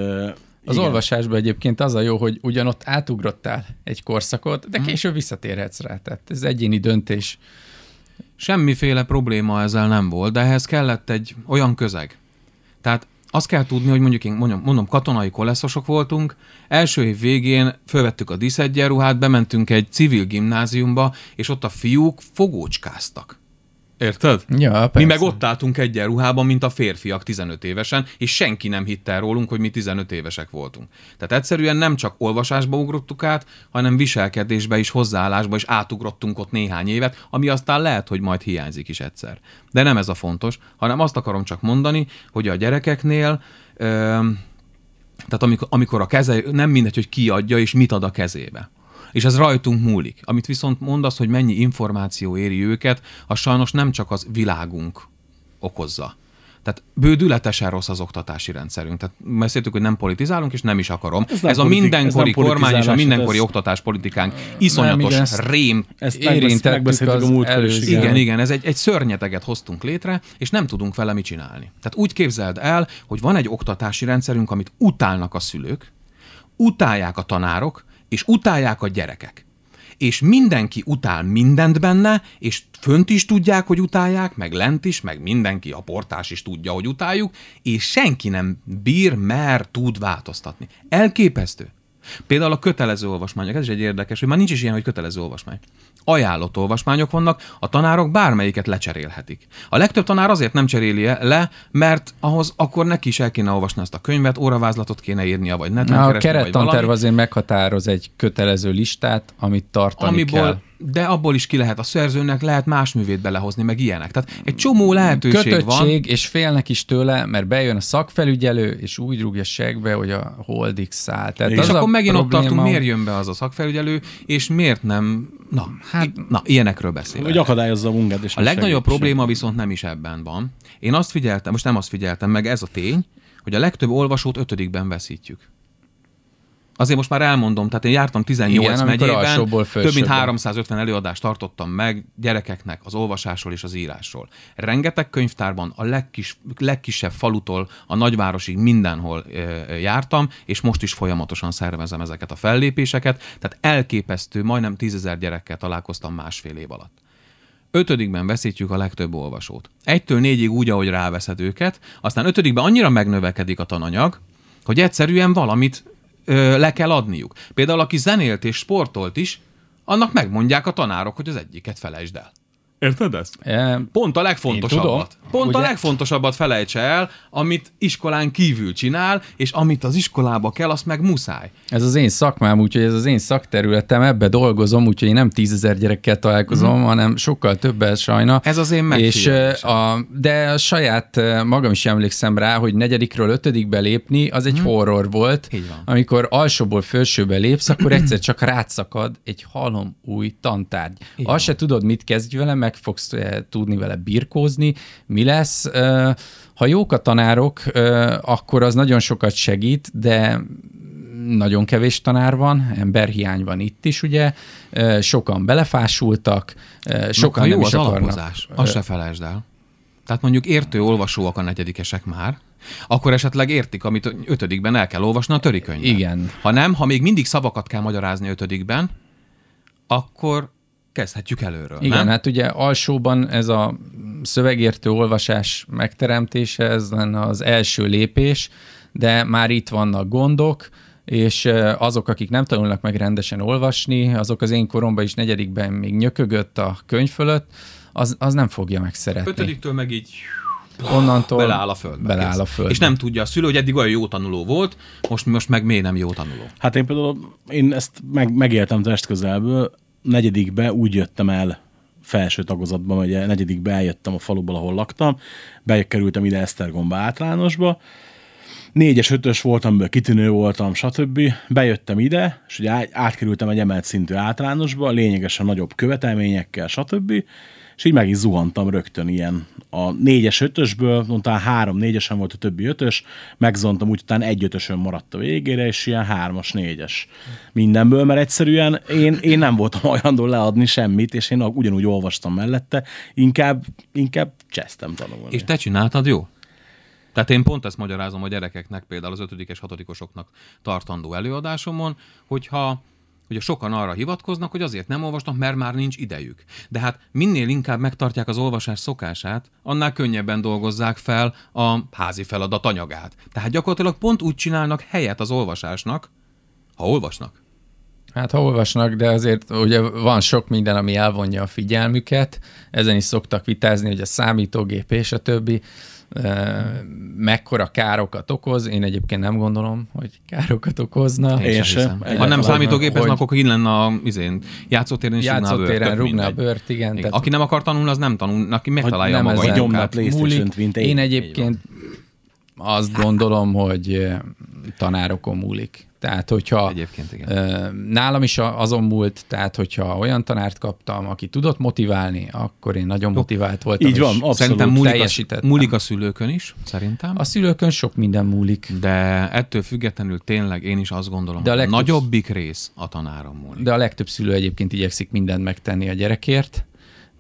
Az igen. olvasásban egyébként az a jó, hogy ugyanott átugrottál egy korszakot, de később visszatérhetsz rá. Tehát ez egyéni döntés. Semmiféle probléma ezzel nem volt, de ehhez kellett egy olyan közeg. Tehát azt kell tudni, hogy mondjuk én mondom, mondom katonai koleszosok voltunk, első év végén fölvettük a diszegyenruhát, bementünk egy civil gimnáziumba, és ott a fiúk fogócskáztak. Érted? Ja, persze. Mi meg ott álltunk egyenruhában, mint a férfiak 15 évesen, és senki nem hitte el rólunk, hogy mi 15 évesek voltunk. Tehát egyszerűen nem csak olvasásba ugrottuk át, hanem viselkedésbe is, hozzáállásba is átugrottunk ott néhány évet, ami aztán lehet, hogy majd hiányzik is egyszer. De nem ez a fontos, hanem azt akarom csak mondani, hogy a gyerekeknél ö, tehát amikor, amikor a keze, nem mindegy, hogy ki adja és mit ad a kezébe. És ez rajtunk múlik. Amit viszont mondasz, hogy mennyi információ éri őket, az sajnos nem csak az világunk okozza. Tehát bődületesen rossz az oktatási rendszerünk. Tehát beszéltük, hogy nem politizálunk, és nem is akarom. Ez, nem ez a mindenkori ez nem kormány és a politizálás, mindenkori ez- oktatáspolitikánk iszonyatos igen, ezt- rém Ezt Érintettük az a múltkor előző- igen, igen, igen, ez egy, egy szörnyeteget hoztunk létre, és nem tudunk vele mit csinálni. Tehát úgy képzeld el, hogy van egy oktatási rendszerünk, amit utálnak a szülők, utálják a tanárok, és utálják a gyerekek. És mindenki utál mindent benne, és fönt is tudják, hogy utálják, meg lent is, meg mindenki, a portás is tudja, hogy utáljuk, és senki nem bír, mer, tud változtatni. Elképesztő. Például a kötelező olvasmányok, ez is egy érdekes, hogy már nincs is ilyen, hogy kötelező olvasmány. Ajánlott olvasmányok vannak, a tanárok bármelyiket lecserélhetik. A legtöbb tanár azért nem cseréli le, mert ahhoz akkor neki is el kéne olvasni ezt a könyvet, óravázlatot kéne írnia, vagy neten Na, a kerettanterv azért meghatároz egy kötelező listát, amit tartani amiből, kell. De abból is ki lehet a szerzőnek, lehet más művét belehozni, meg ilyenek. Tehát egy csomó lehetőség Kötöttség, van. és félnek is tőle, mert bejön a szakfelügyelő, és úgy rúgja segbe, hogy a holdig száll. Tehát És az akkor megint ott probléma, tartunk, miért jön be az a szakfelügyelő, és miért nem... Na, hát, na ilyenekről beszélek. Hogy akadályozza a munkát. És A legnagyobb probléma viszont nem is ebben van. Én azt figyeltem, most nem azt figyeltem meg, ez a tény, hogy a legtöbb olvasót ötödikben veszítjük. Azért most már elmondom, tehát én jártam 18 Igen, megyében, több mint felsőbbre. 350 előadást tartottam meg gyerekeknek az olvasásról és az írásról. Rengeteg könyvtárban a legkis, legkisebb falutól a nagyvárosig mindenhol ö, jártam, és most is folyamatosan szervezem ezeket a fellépéseket, tehát elképesztő, majdnem 10 gyerekkel találkoztam másfél év alatt. Ötödikben veszítjük a legtöbb olvasót. Egytől négyig úgy, ahogy ráveszed őket, aztán ötödikben annyira megnövekedik a tananyag, hogy egyszerűen valamit ö, le kell adniuk. Például aki zenélt és sportolt is, annak megmondják a tanárok, hogy az egyiket felejtsd el. Érted ezt? E, Pont a legfontosabbat. tudom, Pont a ugye? legfontosabbat felejtse el, amit iskolán kívül csinál, és amit az iskolába kell, azt meg muszáj. Ez az én szakmám, úgyhogy ez az én szakterületem, ebbe dolgozom, úgyhogy én nem tízezer gyerekkel találkozom, mm. hanem sokkal többel sajna. Ez az én és, megfigyelésem. ö, a, De a saját magam is emlékszem rá, hogy negyedikről ötödikbe lépni, az egy horror volt. Így. Amikor alsóból felsőbe lépsz, akkor egyszer csak rátszakad egy halom új tantárgy. Azt se tudod, mit kezdj vele, meg fogsz tudni vele birkózni, mi lesz. Ha jók a tanárok, akkor az nagyon sokat segít, de nagyon kevés tanár van, emberhiány van itt is, ugye, sokan belefásultak, sokan ha nem jó is az akarnak. alapozás, azt se felejtsd el. Tehát mondjuk értő olvasóak a negyedikesek már, akkor esetleg értik, amit ötödikben el kell olvasni a törikönyvben. Igen. Ha nem, ha még mindig szavakat kell magyarázni ötödikben, akkor kezdhetjük előről, Igen, nem? hát ugye alsóban ez a szövegértő olvasás megteremtése, ez lenne az első lépés, de már itt vannak gondok, és azok, akik nem tanulnak meg rendesen olvasni, azok az én koromban is negyedikben még nyökögött a könyv fölött, az, az nem fogja megszeretni. Ötödiktől meg így Onnantól beleáll a földbe. Beleáll kész. a földbe. És nem tudja a szülő, hogy eddig olyan jó tanuló volt, most, most meg miért nem jó tanuló. Hát én például, én ezt meg, megéltem test közelből, negyedikbe úgy jöttem el felső tagozatban, ugye negyedikbe eljöttem a faluból, ahol laktam, bekerültem ide Esztergomba általánosba, négyes, ötös voltam, ből kitűnő voltam, stb. Bejöttem ide, és ugye át- átkerültem egy emelt szintű általánosba, lényegesen nagyobb követelményekkel, stb. És így meg is zuhantam rögtön ilyen. A négyes, ötösből, utána három négyesen volt a többi ötös, megzontam, úgy utána egy ötösön maradt a végére, és ilyen hármas, négyes mindenből, mert egyszerűen én, én nem voltam hajlandó leadni semmit, és én ugyanúgy olvastam mellette, inkább, inkább csesztem tanulni. És te csináltad jó? Tehát én pont ezt magyarázom a gyerekeknek, például az ötödikes, hatodikosoknak tartandó előadásomon, hogyha Ugye sokan arra hivatkoznak, hogy azért nem olvasnak, mert már nincs idejük. De hát minél inkább megtartják az olvasás szokását, annál könnyebben dolgozzák fel a házi feladat anyagát. Tehát gyakorlatilag pont úgy csinálnak helyet az olvasásnak, ha olvasnak. Hát ha olvasnak, de azért ugye van sok minden, ami elvonja a figyelmüket, ezen is szoktak vitázni, hogy a számítógép és a többi mekkora károkat okoz. Én egyébként nem gondolom, hogy károkat okozna. Én sem sem. Ha nem számítógépeznek, Hogy- akkor így lenne a izén, játszótéren is Játszótéren rúgná a bőrt, igen. Igen. tehát- Aki nem akar tanulni, az nem tanul, aki megtalálja nem a maga indokát. PlayStation-t, mint én. Én egyébként azt gondolom, hogy tanárokon múlik. Tehát, hogyha Egyébként igen. nálam is azon múlt, tehát, hogyha olyan tanárt kaptam, aki tudott motiválni, akkor én nagyon motivált voltam. Így van, abszolút. Szerintem múlik a, múlik a szülőkön is, szerintem. A szülőkön sok minden múlik. De ettől függetlenül tényleg én is azt gondolom, De a legtöbb- nagyobbik rész a tanáron múlik. De a legtöbb szülő egyébként igyekszik mindent megtenni a gyerekért,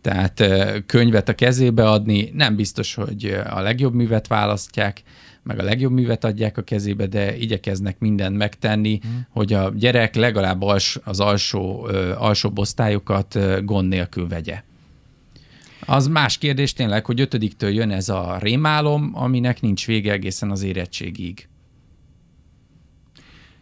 tehát könyvet a kezébe adni, nem biztos, hogy a legjobb művet választják, meg a legjobb művet adják a kezébe, de igyekeznek mindent megtenni, hmm. hogy a gyerek legalább als, az alsó, alsóbb osztályokat gond nélkül vegye. Az más kérdés tényleg, hogy ötödiktől jön ez a rémálom, aminek nincs vége egészen az érettségig.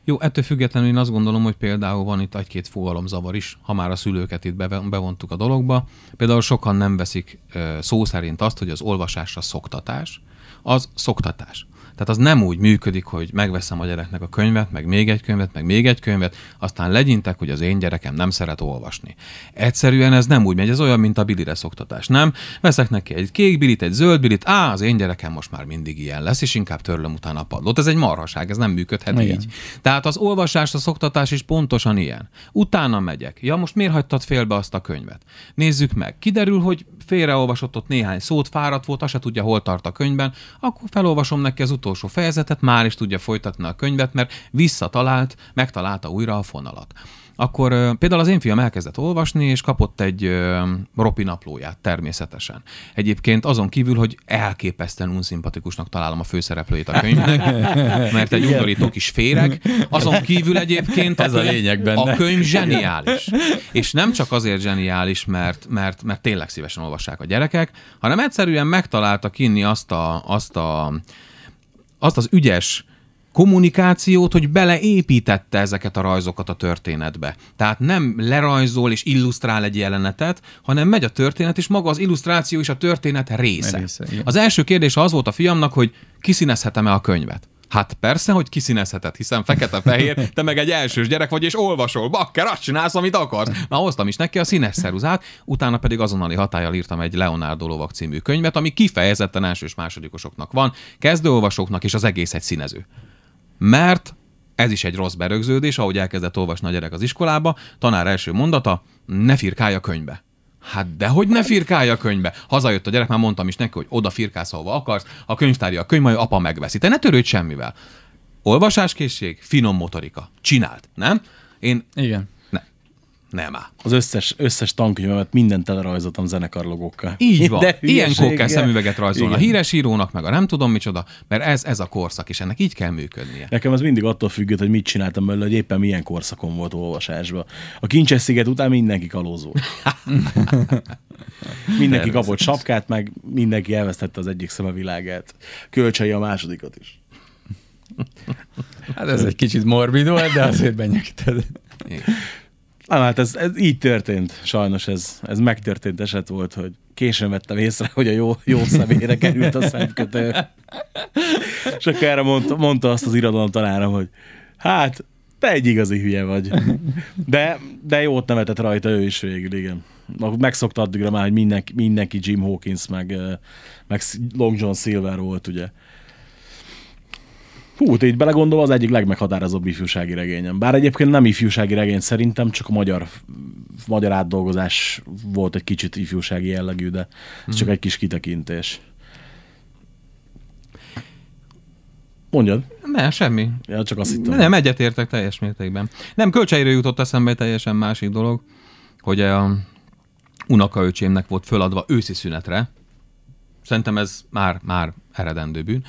Jó, ettől függetlenül én azt gondolom, hogy például van itt egy-két fogalomzavar is, ha már a szülőket itt bevontuk a dologba. Például sokan nem veszik szó szerint azt, hogy az olvasásra szoktatás, az szoktatás. Tehát az nem úgy működik, hogy megveszem a gyereknek a könyvet, meg még egy könyvet, meg még egy könyvet, aztán legyintek, hogy az én gyerekem nem szeret olvasni. Egyszerűen ez nem úgy megy, ez olyan, mint a bilire szoktatás, nem? Veszek neki egy kék bilit, egy zöld bilit, á, az én gyerekem most már mindig ilyen lesz, és inkább törlöm utána a padlót. Ez egy marhaság, ez nem működhet Igen. így. Tehát az olvasás, a szoktatás is pontosan ilyen. Utána megyek. Ja, most miért hagytad félbe azt a könyvet? Nézzük meg. Kiderül, hogy félreolvasott ott néhány szót, fáradt volt, azt se tudja, hol tart a könyvben, akkor felolvasom neki az utolsó fejezetet, már is tudja folytatni a könyvet, mert visszatalált, megtalálta újra a fonalat. Akkor például az én fiam elkezdett olvasni, és kapott egy ropi naplóját természetesen. Egyébként azon kívül, hogy elképesztően unszimpatikusnak találom a főszereplőjét a könyvnek, mert egy undorító kis féreg. Azon kívül egyébként Ez a könyv- lényeg benne. A könyv zseniális. És nem csak azért zseniális, mert, mert, mert tényleg szívesen olvassák a gyerekek, hanem egyszerűen megtalálta kinni azt a, azt a azt az ügyes kommunikációt, hogy beleépítette ezeket a rajzokat a történetbe. Tehát nem lerajzol és illusztrál egy jelenetet, hanem megy a történet, és maga az illusztráció is a történet része. Része, igen. az első kérdés az volt a fiamnak, hogy kiszínezhetem-e a könyvet? Hát persze, hogy kiszínezheted, hiszen fekete-fehér, te meg egy elsős gyerek vagy, és olvasol, bakker, azt csinálsz, amit akarsz. Már hoztam is neki a színes szeruzát, utána pedig azonnali hatállyal írtam egy Leonardo Lovak című könyvet, ami kifejezetten elsős másodikosoknak van, kezdőolvasóknak, és az egész egy színező. Mert ez is egy rossz berögződés, ahogy elkezdett olvasni a gyerek az iskolába, tanár első mondata, ne firkálj a könyvbe. Hát dehogy ne firkálj a könyvbe. Hazajött a gyerek, már mondtam is neki, hogy oda firkálsz, ahova akarsz, a könyvtárja a könyv, majd apa megveszi. Te ne törődj semmivel. Olvasáskészség, finom motorika. Csináld, nem? Én Igen. Ne, nem áll. Az összes, összes tankönyvemet mindent telerajzoltam zenekarlogókkal. Így van. De Ilyenkor kell szemüveget rajzolni a híres írónak, meg a nem tudom micsoda, mert ez, ez a korszak, és ennek így kell működnie. Nekem az mindig attól függött, hogy mit csináltam belőle, hogy éppen milyen korszakon volt olvasásban. A Kincses sziget után mindenki kalózó. mindenki kapott sapkát, meg mindenki elvesztette az egyik szeme világát. Kölcsei a másodikat is. Hát ez egy kicsit morbid volt, de azért benyögted. Nem, hát ez, ez így történt. Sajnos ez, ez megtörtént eset volt, hogy későn vettem észre, hogy a jó, jó személyre került a szemkötő. És akkor erre mondta, mondta azt az irodalom tanárom, hogy hát, te egy igazi hülye vagy. De, de jót nevetett rajta ő is végül, igen. Megszokta addigra már, hogy mindenki, mindenki Jim Hawkins, meg, meg Long John Silver volt, ugye. Hú, te így belegondol, az egyik legmeghatározóbb ifjúsági regényem. Bár egyébként nem ifjúsági regény szerintem, csak a magyar, magyar átdolgozás volt egy kicsit ifjúsági jellegű, de ez csak egy kis kitekintés. Mondjad? Nem, semmi. Ja, csak azt hittem. Nem, egyetértek teljes mértékben. Nem, kölcseiről jutott eszembe egy teljesen másik dolog, hogy a unokaöcsémnek volt föladva őszi szünetre. Szerintem ez már, már eredendő bűn.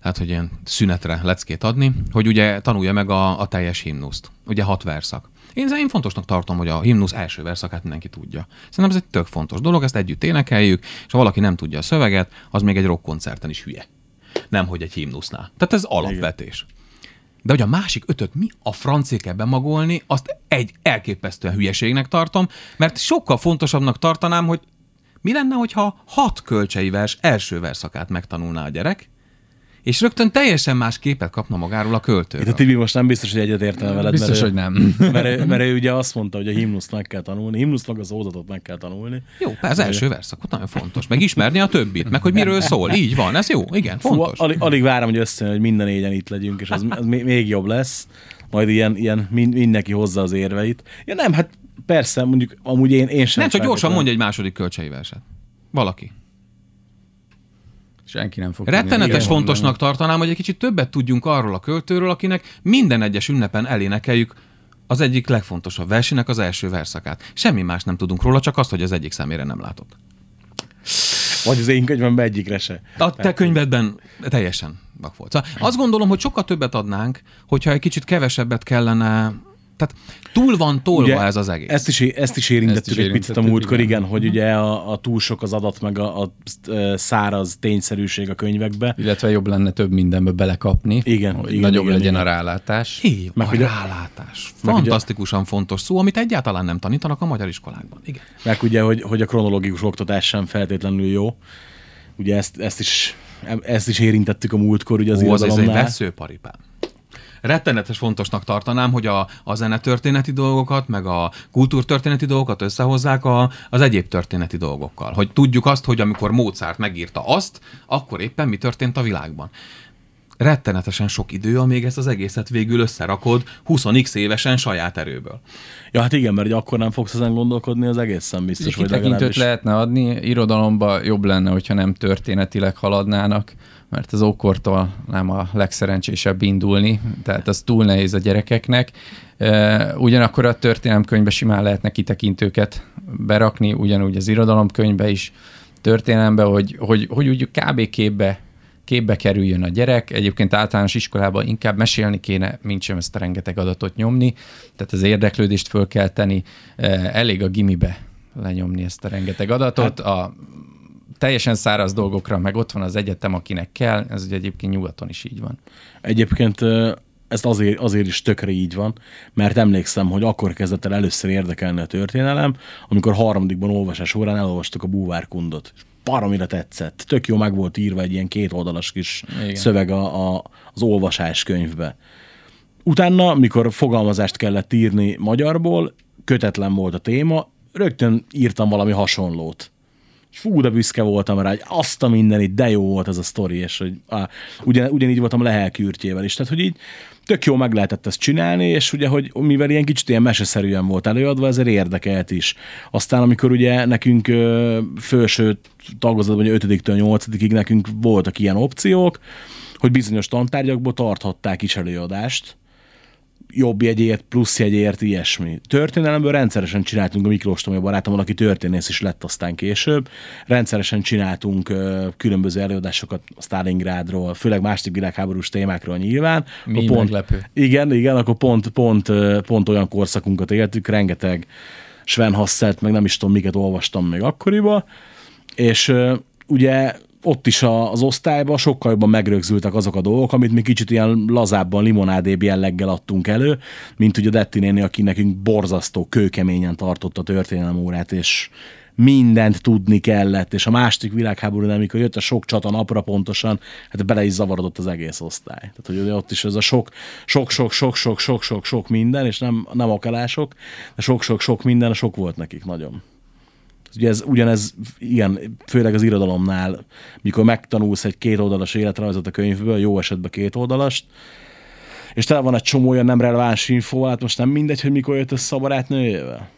Tehát, hogy ilyen szünetre leckét adni, hogy ugye tanulja meg a, a teljes himnuszt. Ugye hat verszak. Én, én fontosnak tartom, hogy a himnusz első verszakát mindenki tudja. Szerintem ez egy tök fontos dolog, ezt együtt énekeljük, és ha valaki nem tudja a szöveget, az még egy rockkoncerten is hülye. Nem, hogy egy himnusznál. Tehát ez alapvetés. De hogy a másik ötöt mi a francé kell bemagolni, azt egy elképesztően hülyeségnek tartom, mert sokkal fontosabbnak tartanám, hogy mi lenne, hogyha hat kölcsei vers első verszakát megtanulná a gyerek, és rögtön teljesen más képet kapna magáról a Itt költőről. a Tibi most nem biztos, hogy egyet értene veled. Biztos, mert ő- hogy nem. Mert, ő- mert ő ugye azt mondta, hogy a himnuszt meg kell tanulni, himnusznak az ózatot meg kell tanulni. Jó, az első verszakot nagyon fontos. Meg ismerni a többit, meg hogy miről szól. Így van, ez jó, igen, Fú, fontos. alig, alig várom, hogy összejön, hogy minden négyen itt legyünk, és az, az még jobb lesz. majd ilyen, ilyen min- mindenki hozza az érveit. Ja nem, hát persze, mondjuk amúgy én, én sem Nem, csak gyorsan mondja egy második kölcsei verset. Valaki. Senki nem fog Rettenetes fontosnak tartanám, hogy egy kicsit többet tudjunk arról a költőről, akinek minden egyes ünnepen elénekeljük az egyik legfontosabb versének az első verszakát. Semmi más nem tudunk róla, csak azt, hogy az egyik szemére nem látott. Vagy az én könyvemben egyikre se. A te könyvedben teljesen vak volt. Szóval azt gondolom, hogy sokkal többet adnánk, hogyha egy kicsit kevesebbet kellene tehát túl van tolva Ugye, ez az egész. Ezt is, ezt is érintettük Ezt is egy picit a múltkor, igen, igen. hogy ugye a, a túl sok az adat, meg a, a, száraz tényszerűség a könyvekbe. Illetve jobb lenne több mindenbe belekapni, Igen, hogy igen, nagyobb igen, legyen igen. a rálátás. Így, Meg a a- rálátás. meg ugye- Fantasztikusan fontos szó, amit egyáltalán nem tanítanak a magyar iskolákban. Igen. Meg ugye, hogy, hogy a kronológikus oktatás sem feltétlenül jó. Ugye ezt, ezt, is, ezt is érintettük a múltkor, ugye az Ó, az ez egy irodalomnál. veszőparipám. Rettenetes fontosnak tartanám, hogy a, a zenetörténeti dolgokat, meg a kultúrtörténeti dolgokat összehozzák a, az egyéb történeti dolgokkal. Hogy tudjuk azt, hogy amikor Mozart megírta azt, akkor éppen mi történt a világban. Rettenetesen sok idő, amíg ezt az egészet végül összerakod 20x évesen saját erőből. Ja, hát igen, mert akkor nem fogsz ezen gondolkodni az egészen biztos, vagy Kitekintőt legalábbis. lehetne adni, irodalomba jobb lenne, hogyha nem történetileg haladnának, mert az ókortól nem a legszerencsésebb indulni, tehát az túl nehéz a gyerekeknek. Ugyanakkor a történelemkönyvbe simán lehetne kitekintőket berakni, ugyanúgy az irodalomkönyvbe is, történelembe, hogy, hogy, hogy úgy kb. képbe képbe kerüljön a gyerek. Egyébként általános iskolában inkább mesélni kéne, mint sem ezt a rengeteg adatot nyomni. Tehát az érdeklődést föl kell tenni. Elég a gimibe lenyomni ezt a rengeteg adatot. Hát, a teljesen száraz dolgokra, meg ott van az egyetem, akinek kell, ez ugye egyébként nyugaton is így van. Egyébként ez azért, azért is tökre így van, mert emlékszem, hogy akkor kezdett el először érdekelni a történelem, amikor harmadikban olvasás órán elolvastuk a búvárkundot. Baromira tetszett. Tök jó meg volt írva egy ilyen két oldalas kis Igen. Szöveg a, a, az olvasás könyvbe. Utána, mikor fogalmazást kellett írni magyarból, kötetlen volt a téma, rögtön írtam valami hasonlót. Fú, de büszke voltam rá, hogy azt a mindenit, de jó volt ez a sztori, és hogy á, ugyan, ugyanígy voltam lehel-kürtjével is. Tehát, hogy így tök jó meg lehetett ezt csinálni, és ugye, hogy mivel ilyen kicsit ilyen meseszerűen volt előadva, ezért érdekelt is. Aztán, amikor ugye nekünk ö, felső tagozatban, vagy 5-től 8-ig nekünk voltak ilyen opciók, hogy bizonyos tantárgyakból tarthatták is előadást, jobb jegyért, plusz jegyért, ilyesmi. Történelemből rendszeresen csináltunk a Miklós Tomi barátommal, aki történész is lett aztán később. Rendszeresen csináltunk ö, különböző előadásokat a Stalingrádról, főleg második világháborús témákról nyilván. Mi pont, meglepő. Igen, igen, akkor pont, pont, pont olyan korszakunkat éltük, rengeteg Sven Hasselt, meg nem is tudom, miket olvastam még akkoriban, és ö, ugye ott is a, az osztályban sokkal jobban megrögzültek azok a dolgok, amit mi kicsit ilyen lazábban, limonádébb jelleggel adtunk elő, mint ugye Detti néni, aki nekünk borzasztó, kőkeményen tartott a történelem órát, és mindent tudni kellett, és a második világháború, amikor jött a sok csata napra pontosan, hát bele is zavarodott az egész osztály. Tehát, hogy ott is ez a sok, sok, sok, sok, sok, sok, sok, sok minden, és nem, nem akalások, de sok, sok, sok minden, sok volt nekik nagyon. Ugye ez, ugyanez, igen, főleg az irodalomnál, mikor megtanulsz egy két oldalas életrajzot a könyvből, jó esetben két oldalast, és tele van egy csomó olyan nem releváns info, hát most nem mindegy, hogy mikor jött össze a barátnőjével.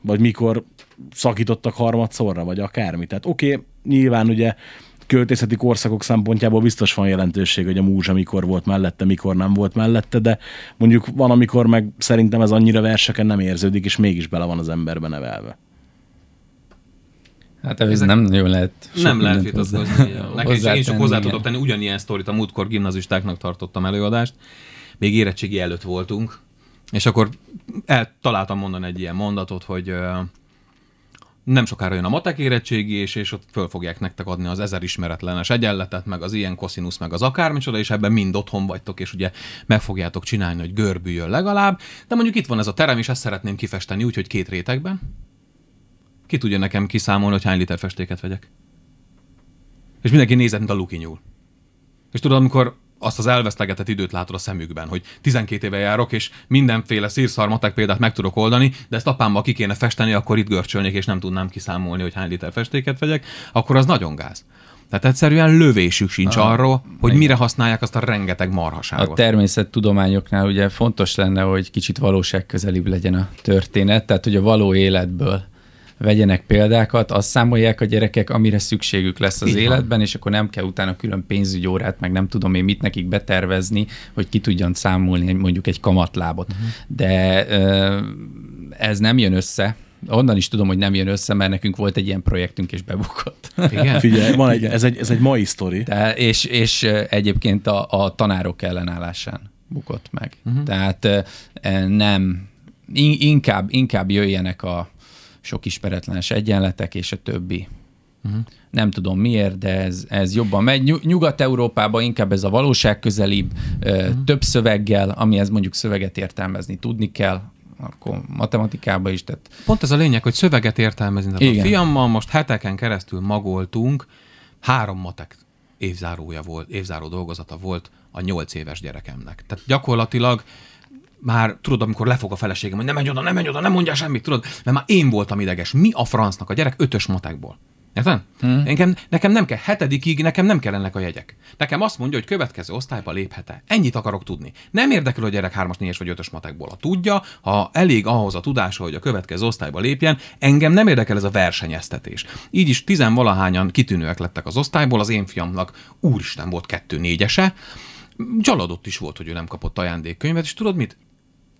Vagy mikor szakítottak harmadszorra, vagy akármi. Tehát oké, okay, nyilván ugye költészeti korszakok szempontjából biztos van jelentőség, hogy a múzsa mikor volt mellette, mikor nem volt mellette, de mondjuk van, amikor meg szerintem ez annyira verseken nem érződik, és mégis bele van az emberbe nevelve. Hát ez nem nagyon lehet. nem lehet vitatkozni. Nekem is, én csak hozzá tudok tenni ugyanilyen sztorit, a múltkor gimnazistáknak tartottam előadást, még érettségi előtt voltunk, és akkor eltaláltam mondani egy ilyen mondatot, hogy nem sokára jön a matek érettségi, és, és ott föl fogják nektek adni az ezer ismeretlenes egyenletet, meg az ilyen koszinusz, meg az akármicsoda, és ebben mind otthon vagytok, és ugye meg fogjátok csinálni, hogy görbüljön legalább. De mondjuk itt van ez a terem, és ezt szeretném kifesteni úgy, hogy két rétegben. Ki tudja nekem kiszámolni, hogy hány liter festéket vegyek? És mindenki nézett, mint a luki nyúl. És tudod, amikor azt az elvesztegetett időt látod a szemükben, hogy 12 éve járok, és mindenféle szírszarmatek példát meg tudok oldani, de ezt apámmal ki kéne festeni, akkor itt görcsölnék, és nem tudnám kiszámolni, hogy hány liter festéket vegyek, akkor az nagyon gáz. Tehát egyszerűen lövésük sincs Ah, arról, hogy igen. mire használják azt a rengeteg A marhaságot. természettudományoknál ugye fontos lenne, hogy kicsit valóságközelibb legyen a történet, tehát hogy a való életből vegyenek példákat, azt számolják a gyerekek, amire szükségük lesz az Így van. életben, és akkor nem kell utána külön pénzügyórát, meg nem tudom én mit nekik betervezni, hogy ki tudjon számolni mondjuk egy kamatlábot. Uh-huh. De ez nem jön össze. Onnan is tudom, hogy nem jön össze, mert nekünk volt egy ilyen projektünk, és bebukott. Igen? Figyelj, van egy, ez, egy, ez egy mai sztori. De, és, és egyébként a, a tanárok ellenállásán bukott meg. Uh-huh. Tehát nem, in- inkább, inkább jöjjenek a sok ismeretlenes egyenletek és a többi. Uh-huh. Nem tudom miért, de ez, ez jobban megy. Nyug- Nyugat-Európában inkább ez a valóságközelibb, uh-huh. több szöveggel, amihez mondjuk szöveget értelmezni tudni kell, akkor matematikában is, tehát Pont ez a lényeg, hogy szöveget értelmezni. Tehát Igen. a fiammal most heteken keresztül magoltunk, három matek évzárója volt, évzáró dolgozata volt a nyolc éves gyerekemnek. Tehát gyakorlatilag már tudod, amikor lefog a feleségem, hogy nem menj oda, nem menj oda, nem mondjál semmit, tudod, mert már én voltam ideges. Mi a francnak? A gyerek ötös matekból. Érted? Hmm. Nekem, nekem nem kell, hetedikig nekem nem kellenek a jegyek. Nekem azt mondja, hogy következő osztályba léphet-e. Ennyit akarok tudni. Nem érdekel, hogy gyerek 3-as, 4-es vagy 5-ös matekból. Ha tudja, ha elég ahhoz a tudása, hogy a következő osztályba lépjen, engem nem érdekel ez a versenyeztetés. Így is tizenvalahányan kitűnőek lettek az osztályból, az én fiamnak úristen volt kettő négyese, csalódott is volt, hogy ő nem kapott ajándékkönyvet, és tudod mit?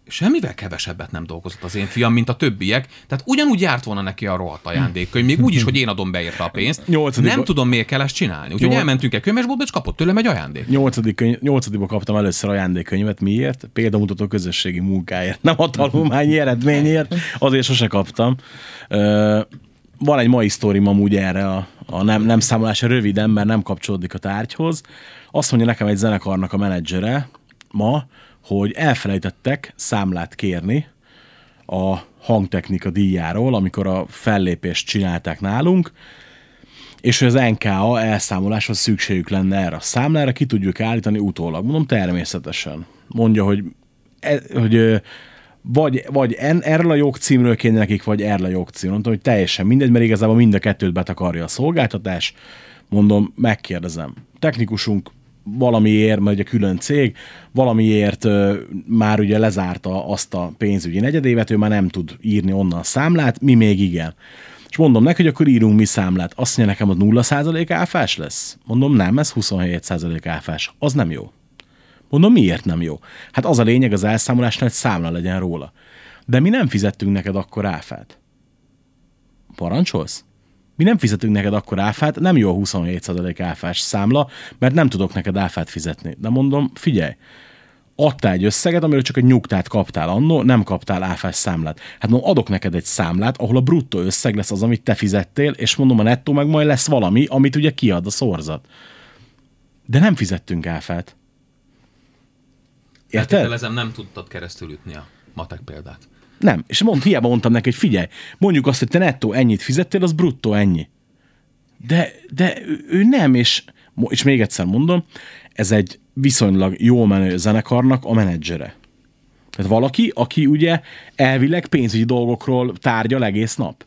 Semmivel kevesebbet nem dolgozott az én fiam, mint a többiek, tehát ugyanúgy járt volna neki a rohadt ajándékkönyv, még úgy is, hogy én adom be érte a pénzt. Nyolcadikba- Nem tudom, miért kell ezt csinálni. Úgyhogy Nyol- elmentünk egy könyvesboltba, és kapott tőlem egy ajándék. Nyolcadik könyv, nyolcadikba kaptam először ajándékkönyvet. Miért? Példamutató közösségi munkáért. Nem a tanulmányi eredményért. Azért sose kaptam. Ö, van egy mai sztorim amúgy erre a, a nem, nem számolása röviden, mert nem kapcsolódik a tárgyhoz. Azt mondja nekem egy zenekarnak a menedzsere ma, hogy elfelejtettek számlát kérni a hangtechnika díjáról, amikor a fellépést csinálták nálunk, és hogy az NKA elszámoláshoz szükségük lenne erre a számlára, ki tudjuk állítani utólag. Mondom, természetesen. Mondja, hogy, e, hogy vagy, vagy en, erről a jogcímről kéne nekik, vagy erről a jogcímről. Mondtam, hogy teljesen mindegy, mert igazából mind a kettőt betakarja a szolgáltatás. Mondom, megkérdezem. Technikusunk valamiért, mert ugye külön cég, valamiért már ugye lezárta azt a pénzügyi negyedévet, ő már nem tud írni onnan a számlát, mi még igen. És mondom neki, hogy akkor írunk mi számlát. Azt mondja nekem, hogy 0% áfás lesz? Mondom, nem, ez 27% áfás. Az nem jó. Mondom, miért nem jó? Hát az a lényeg az elszámolásnál, hogy számla legyen róla. De mi nem fizettünk neked akkor áfát. Parancsolsz? Mi nem fizetünk neked akkor áfát, nem jó a 27% áfás számla, mert nem tudok neked áfát fizetni. De mondom, figyelj, adtál egy összeget, amiről csak egy nyugtát kaptál annó, nem kaptál áfás számlát. Hát mondom, adok neked egy számlát, ahol a bruttó összeg lesz az, amit te fizettél, és mondom, a nettó meg majd lesz valami, amit ugye kiad a szorzat. De nem fizettünk áfát. Érted? Feltételezem, nem tudtad keresztül ütni a matek példát. Nem. És mond, hiába mondtam neki, hogy figyelj, mondjuk azt, hogy te nettó ennyit fizettél, az bruttó ennyi. De, de ő, nem, és, és még egyszer mondom, ez egy viszonylag jó menő zenekarnak a menedzsere. Tehát valaki, aki ugye elvileg pénzügyi dolgokról tárgyal egész nap.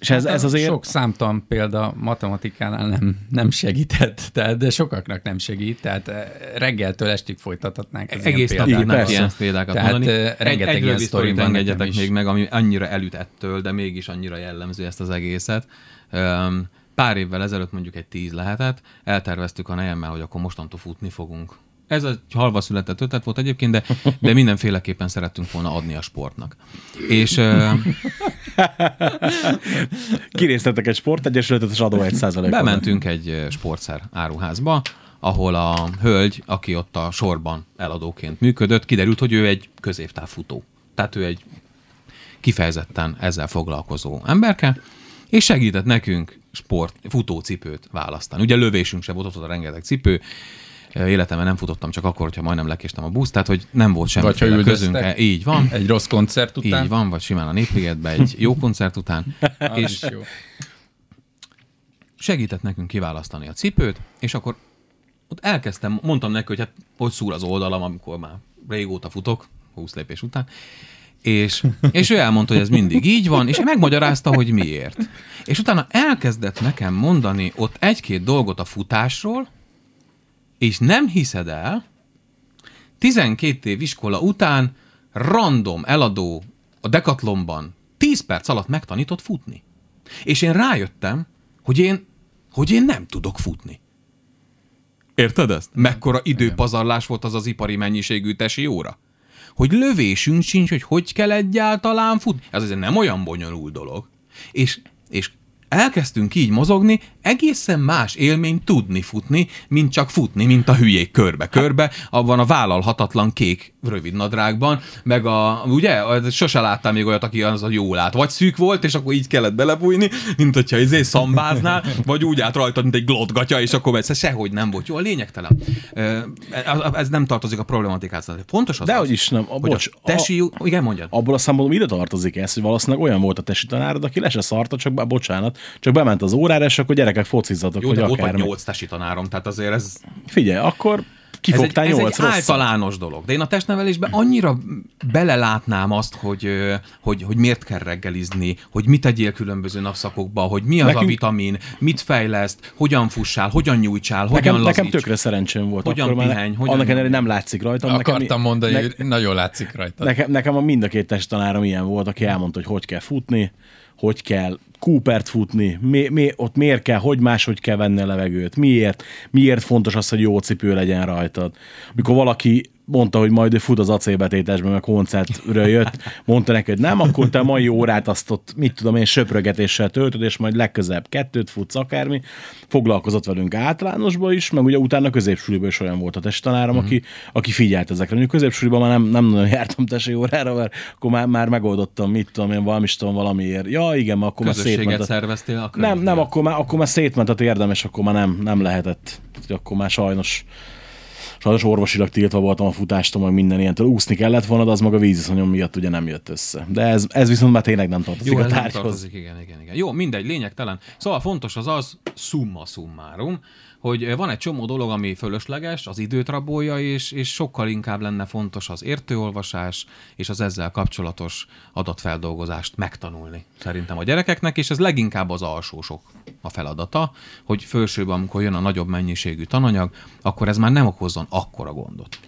És ez, ez azért... Sok számtalan példa matematikánál nem, nem segített, tehát, de sokaknak nem segít, tehát eh, reggeltől estig folytathatnánk az Egész ilyen nap persze. ilyen példákat Tehát, mondani. eh, rengeteg egy, ilyen sztori van is. még meg, ami annyira elüt ettől, de mégis annyira jellemző ezt az egészet. Pár évvel ezelőtt, mondjuk egy tíz lehetett, elterveztük a nejemmel, hogy akkor mostantól futni fogunk. Ez egy halva született ötlet volt egyébként, de, de mindenféleképpen szerettünk volna adni a sportnak. És ö, Kirésztettek egy sportegyesületet, és adó egy százalékot. bementünk egy sportszer áruházba, ahol a hölgy, aki ott a sorban eladóként működött, kiderült, hogy ő egy középtávfutó. Tehát ő egy kifejezetten ezzel foglalkozó emberke, és segített nekünk sport, futócipőt választani. Ugye lövésünk se volt, ott volt a rengeteg cipő, életemben nem futottam csak akkor, hogyha majdnem lekéstem a buszt, tehát hogy nem volt semmi Vagy ha közünk. üldöztek. Így van. Egy rossz koncert után. Így van, vagy simán a Népligetben egy jó koncert után. És jó. segített nekünk kiválasztani a cipőt, és akkor ott elkezdtem, mondtam neki, hogy hát hogy szúr az oldalam, amikor már régóta futok, 20 lépés után, És, és ő elmondta, hogy ez mindig így van, és megmagyarázta, hogy miért. És utána elkezdett nekem mondani ott egy-két dolgot a futásról, és nem hiszed el, 12 év iskola után random eladó a Decathlonban 10 perc alatt megtanított futni. És én rájöttem, hogy én, hogy én nem tudok futni. Érted ezt? Mekkora időpazarlás volt az az ipari mennyiségű tesi óra? Hogy lövésünk sincs, hogy hogy kell egyáltalán futni. Ez azért nem olyan bonyolult dolog. És, és elkezdtünk így mozogni, egészen más élmény tudni futni, mint csak futni, mint a hülyék körbe-körbe, abban a vállalhatatlan kék rövid nadrágban, meg a, ugye, sose láttam még olyat, aki az a jól lát. Vagy szűk volt, és akkor így kellett belebújni, mint hogyha izé szambáznál, vagy úgy át rajtad, mint egy glotgatya, és akkor ez sehogy nem volt jó. A lényegtelen. Ez nem tartozik a problematikához. Fontos az, De az, hogy is nem. A, hogy bocs, a tesi, a... igen, mondjad. abból a szempontból ide tartozik ez, hogy valószínűleg olyan volt a tesi tanárod, aki le se szarta, csak be, bocsánat, csak bement az órára, és akkor gyerekek focizzatok, Jó, hogy de volt akár. vagy nyolc tesi tanárom, tehát azért ez Figyelj, akkor ez kifogtál egy, ez egy rosszat. általános dolog. De én a testnevelésben annyira belelátnám azt, hogy, hogy, hogy miért kell reggelizni, hogy mit tegyél különböző napszakokba, hogy mi az Nekünk- a vitamin, mit fejleszt, hogyan fussál, hogyan nyújtsál, hogyan Nekem, lazíts. nekem tökre szerencsém volt. Hogyan akkor pihenj, hogyan annak ellenére nem látszik rajtam. Akartam mondani, ne- hogy nagyon látszik rajta. Nekem, nekem a mind a két testtanárom ilyen volt, aki elmondta, hogy hogy kell futni, hogy kell Coopert futni, mi, mi, ott miért kell, hogy máshogy kell venni a levegőt, miért, miért fontos az, hogy jó cipő legyen rajtad. Mikor valaki mondta, hogy majd ő fut az acélbetétesben, mert koncertről jött, mondta neki, hogy nem, akkor te a mai órát azt ott, mit tudom én, söprögetéssel töltöd, és majd legközelebb kettőt futsz, akármi. Foglalkozott velünk általánosba is, meg ugye utána középsúlyban is olyan volt a testtanárom, Mhm. mm. aki, aki figyelt ezekre. Mondjuk középsúlyban már nem, nem nagyon jártam tesi órára, mert akkor már, már megoldottam, mit tudom én, valami, tudom, valamiért. Ja, igen, akkor már szétment. A... szerveztél a Nem, nem, akkor már, akkor már szétment a térdem, és akkor már nem, nem lehetett. Akkor már sajnos sajnos orvosilag tiltva voltam a futástól, meg minden ilyentől. Úszni kellett volna, de az maga víziszonyom miatt ugye nem jött össze. De ez, ez viszont már tényleg nem tartozik Jó, a tárgyhoz. tartozik, igen, igen, igen. Jó, mindegy, lényegtelen. Szóval fontos az az, summa summarum, hogy van egy csomó dolog, ami fölösleges, az időt rabolja, és, és sokkal inkább lenne fontos az értőolvasás, és az ezzel kapcsolatos adatfeldolgozást megtanulni szerintem a gyerekeknek, és ez leginkább az alsósok a feladata, hogy fölsőbb, amikor jön a nagyobb mennyiségű tananyag, akkor ez már nem okozzon akkora gondot.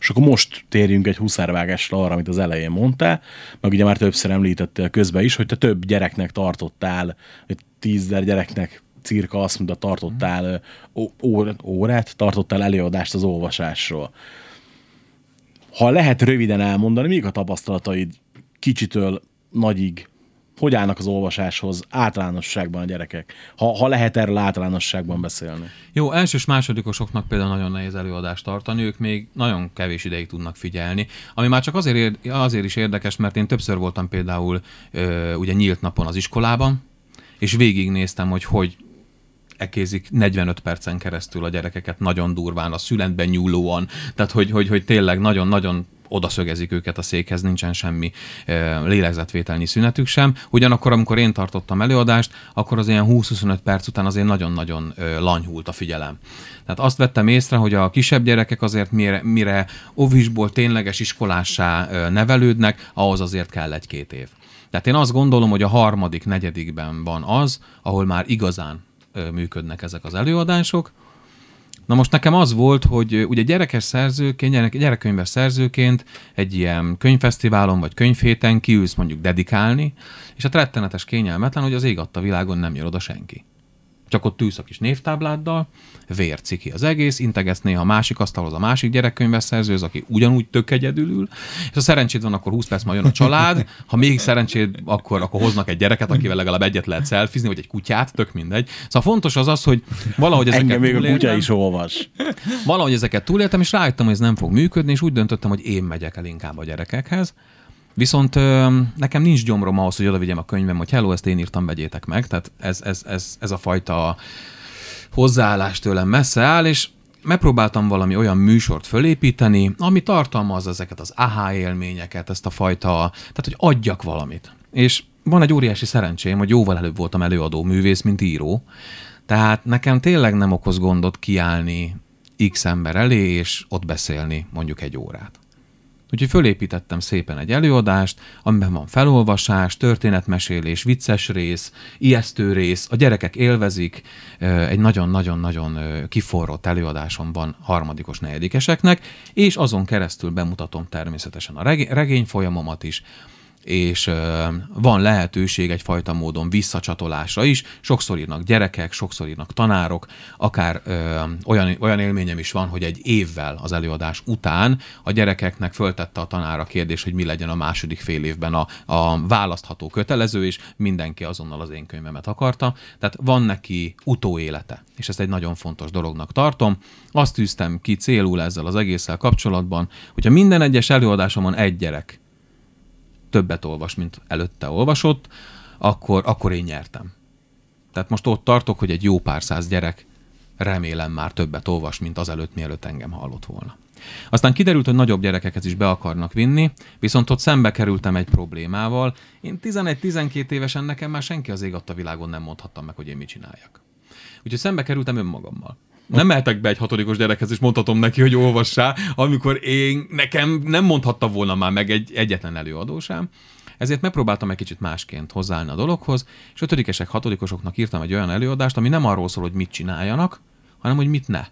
És akkor most térjünk egy huszárvágásra arra, amit az elején mondtál, meg ugye már többször említettél közben is, hogy te több gyereknek tartottál, vagy tízzer gyereknek cirka azt mondta, tartottál ó- órát, tartottál előadást az olvasásról. Ha lehet röviden elmondani, mik a tapasztalataid kicsitől nagyig, hogy állnak az olvasáshoz általánosságban a gyerekek? Ha, ha lehet erről általánosságban beszélni. Jó, elsős másodikosoknak például nagyon nehéz előadást tartani, ők még nagyon kevés ideig tudnak figyelni, ami már csak azért, ér- azért is érdekes, mert én többször voltam például ö, ugye nyílt napon az iskolában, és végignéztem, hogy hogy ekézik 45 percen keresztül a gyerekeket nagyon durván, a születben nyúlóan, tehát hogy, hogy, hogy tényleg nagyon-nagyon oda szögezik őket a székhez, nincsen semmi ö, lélegzetvételnyi szünetük sem. Ugyanakkor, amikor én tartottam előadást, akkor az ilyen 20-25 perc után azért nagyon-nagyon ö, lanyhult a figyelem. Tehát azt vettem észre, hogy a kisebb gyerekek azért mire, mire ovisból tényleges iskolássá ö, nevelődnek, ahhoz azért kell egy-két év. Tehát én azt gondolom, hogy a harmadik, negyedikben van az, ahol már igazán működnek ezek az előadások, Na most nekem az volt, hogy ugye gyerekes szerzőként, gyerek, gyerekkönyves szerzőként egy ilyen könyvfesztiválon vagy könyvhéten kiülsz mondjuk dedikálni, és hát rettenetes kényelmetlen, hogy az ég adta világon nem jön oda senki. Csak ott ülsz a kis névtábláddal, vérciki az egész, integetsz néha a másik asztalhoz a másik gyerekkönyves szerzőhöz, aki ugyanúgy tök egyedül ül, és ha szerencséd van, akkor 20 perc majd jön a család, ha még szerencséd, akkor, akkor hoznak egy gyereket, akivel legalább egyet lehet szelfizni, vagy egy kutyát, tök mindegy. Szóval fontos az az, hogy valahogy ezeket Engem még a kutya túléltem. is olvas. Valahogy ezeket túléltem, és rájöttem, hogy ez nem fog működni, és úgy döntöttem, hogy én megyek el inkább a gyerekekhez. Viszont ö, nekem nincs gyomrom ahhoz, hogy oda vigyem a könyvem, hogy hello, ezt én írtam, vegyétek meg. Tehát ez, ez, ez, ez a fajta hozzáállás tőlem messze áll, és megpróbáltam valami olyan műsort fölépíteni, ami tartalmaz ezeket az aha élményeket, ezt a fajta, tehát hogy adjak valamit. És van egy óriási szerencsém, hogy jóval előbb voltam előadó művész, mint író, tehát nekem tényleg nem okoz gondot kiállni X ember elé, és ott beszélni mondjuk egy órát. Úgyhogy fölépítettem szépen egy előadást, amiben van felolvasás, történetmesélés, vicces rész, ijesztő rész, a gyerekek élvezik, egy nagyon-nagyon-nagyon kiforrott előadásom van harmadikos, negyedikeseknek, és azon keresztül bemutatom természetesen a regé- regény folyamomat is, és van lehetőség egyfajta módon visszacsatolásra is. Sokszor írnak gyerekek, sokszor írnak tanárok, akár olyan, olyan élményem is van, hogy egy évvel az előadás után a gyerekeknek föltette a tanár a kérdés, hogy mi legyen a második fél évben a, a választható kötelező, és mindenki azonnal az én könyvemet akarta. Tehát van neki utóélete, és ezt egy nagyon fontos dolognak tartom. Azt tűztem ki célul ezzel az egésszel kapcsolatban, hogyha minden egyes előadásomon egy gyerek többet olvas, mint előtte olvasott, akkor, akkor én nyertem. Tehát most ott tartok, hogy egy jó pár száz gyerek remélem már többet olvas, mint az előtt, mielőtt engem hallott volna. Aztán kiderült, hogy nagyobb gyerekeket is be akarnak vinni, viszont ott szembe kerültem egy problémával. Én 11-12 évesen nekem már senki az ég adta világon nem mondhattam meg, hogy én mit csináljak. Úgyhogy szembe kerültem önmagammal. Nem mehetek be egy hatodikos gyerekhez, és mondhatom neki, hogy olvassá, amikor én nekem nem mondhatta volna már meg egy egyetlen előadó sem. Ezért megpróbáltam egy kicsit másként hozzáállni a dologhoz, és ötödikesek, hatodikosoknak írtam egy olyan előadást, ami nem arról szól, hogy mit csináljanak, hanem hogy mit ne.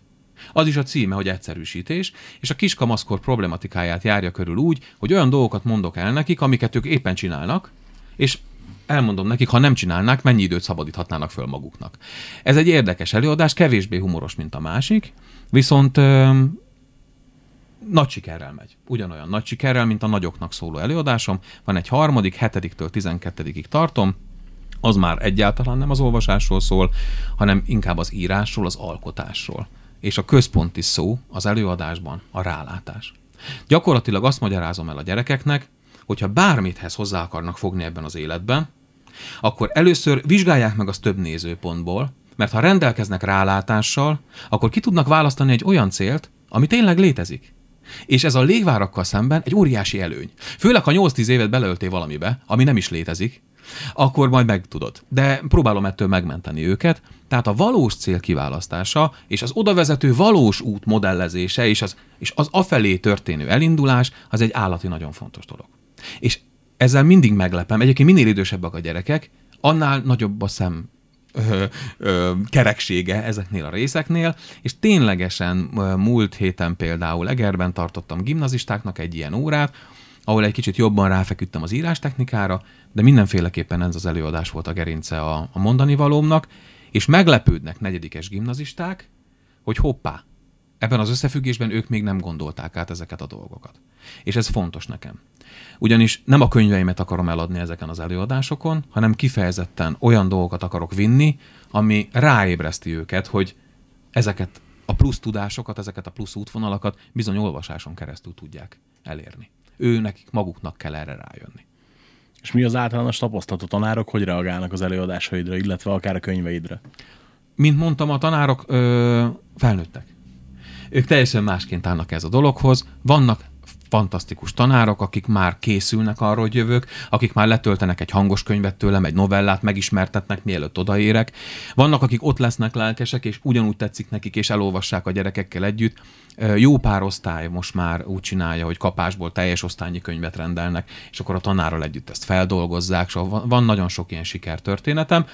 Az is a címe, hogy egyszerűsítés, és a kiskamaszkor problematikáját járja körül úgy, hogy olyan dolgokat mondok el nekik, amiket ők éppen csinálnak, és elmondom nekik, ha nem csinálnák, mennyi időt szabadíthatnának föl maguknak. Ez egy érdekes előadás, kevésbé humoros, mint a másik, viszont ö, nagy sikerrel megy. Ugyanolyan nagy sikerrel, mint a nagyoknak szóló előadásom. Van egy harmadik, hetediktől tizenkettedikig tartom, az már egyáltalán nem az olvasásról szól, hanem inkább az írásról, az alkotásról. És a központi szó az előadásban a rálátás. Gyakorlatilag azt magyarázom el a gyerekeknek, hogyha bármithez hozzá akarnak fogni ebben az életben, akkor először vizsgálják meg azt több nézőpontból, mert ha rendelkeznek rálátással, akkor ki tudnak választani egy olyan célt, ami tényleg létezik. És ez a légvárakkal szemben egy óriási előny. Főleg, ha 8-10 évet beleöltél valamibe, ami nem is létezik, akkor majd megtudod. De próbálom ettől megmenteni őket. Tehát a valós cél kiválasztása és az odavezető valós út modellezése és az, és az afelé történő elindulás az egy állati nagyon fontos dolog. És ezzel mindig meglepem. Egyébként minél idősebbek a gyerekek, annál nagyobb a szem ö, ö, kereksége ezeknél a részeknél, és ténylegesen múlt héten például Egerben tartottam gimnazistáknak egy ilyen órát, ahol egy kicsit jobban ráfeküdtem az írástechnikára, de mindenféleképpen ez az előadás volt a gerince a, a mondani valómnak, és meglepődnek negyedikes gimnazisták, hogy hoppá, ebben az összefüggésben ők még nem gondolták át ezeket a dolgokat. És ez fontos nekem. Ugyanis nem a könyveimet akarom eladni ezeken az előadásokon, hanem kifejezetten olyan dolgokat akarok vinni, ami ráébreszti őket, hogy ezeket a plusz tudásokat, ezeket a plusz útvonalakat bizony olvasáson keresztül tudják elérni. Ő nekik maguknak kell erre rájönni. És mi az általános tapasztalat a tanárok, hogy reagálnak az előadásaidra, illetve akár a könyveidre? Mint mondtam, a tanárok ö, felnőttek. Ők teljesen másként állnak ez a dologhoz. Vannak fantasztikus tanárok, akik már készülnek arra, hogy jövök, akik már letöltenek egy hangos könyvet tőlem, egy novellát megismertetnek, mielőtt odaérek. Vannak, akik ott lesznek lelkesek, és ugyanúgy tetszik nekik, és elolvassák a gyerekekkel együtt. Jó pár osztály most már úgy csinálja, hogy kapásból teljes osztályi könyvet rendelnek, és akkor a tanárral együtt ezt feldolgozzák, szóval van nagyon sok ilyen sikertörténetem.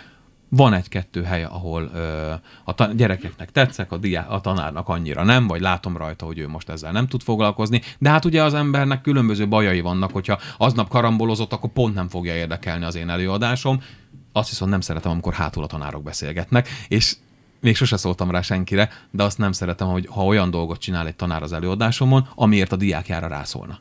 Van egy-kettő hely, ahol ö, a ta- gyerekeknek tetszek, a, diá- a tanárnak annyira nem, vagy látom rajta, hogy ő most ezzel nem tud foglalkozni. De hát ugye az embernek különböző bajai vannak, hogyha aznap karambolozott, akkor pont nem fogja érdekelni az én előadásom. Azt viszont nem szeretem, amikor hátul a tanárok beszélgetnek, és még sose szóltam rá senkire, de azt nem szeretem, hogy ha olyan dolgot csinál egy tanár az előadásomon, amiért a diákjára rászólna.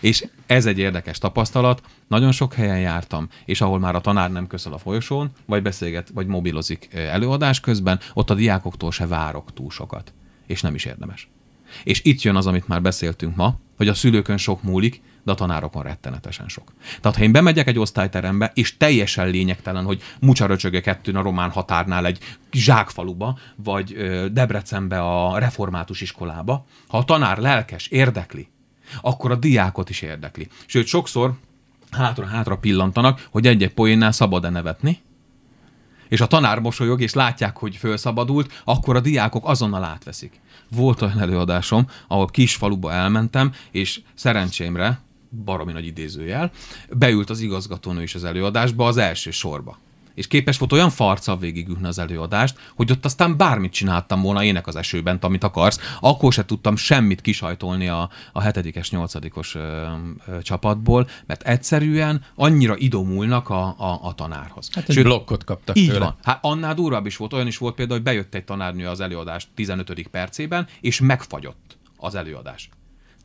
És ez egy érdekes tapasztalat. Nagyon sok helyen jártam, és ahol már a tanár nem köszön a folyosón, vagy beszélget, vagy mobilozik előadás közben, ott a diákoktól se várok túl sokat. És nem is érdemes. És itt jön az, amit már beszéltünk ma, hogy a szülőkön sok múlik, de a tanárokon rettenetesen sok. Tehát ha én bemegyek egy osztályterembe, és teljesen lényegtelen, hogy mucsaröcsöge kettőn a román határnál egy zsákfaluba, vagy Debrecenbe a református iskolába, ha a tanár lelkes, érdekli, akkor a diákot is érdekli. Sőt, sokszor hátra-hátra pillantanak, hogy egy-egy poénnál szabad-e nevetni, és a tanár mosolyog, és látják, hogy felszabadult, akkor a diákok azonnal átveszik. Volt olyan előadásom, ahol kis faluba elmentem, és szerencsémre, baromi nagy idézőjel, beült az igazgatónő is az előadásba, az első sorba és képes volt olyan farccal végigülni az előadást, hogy ott aztán bármit csináltam volna ének az esőben, amit akarsz, akkor se tudtam semmit kisajtolni a, a hetedikes, nyolcadikos ö, ö, csapatból, mert egyszerűen annyira idomulnak a, a, a tanárhoz. Hát egy blokkot kaptak így tőle. van. Hát annál durvább is volt, olyan is volt például, hogy bejött egy tanárnő az előadás 15. percében, és megfagyott az előadás.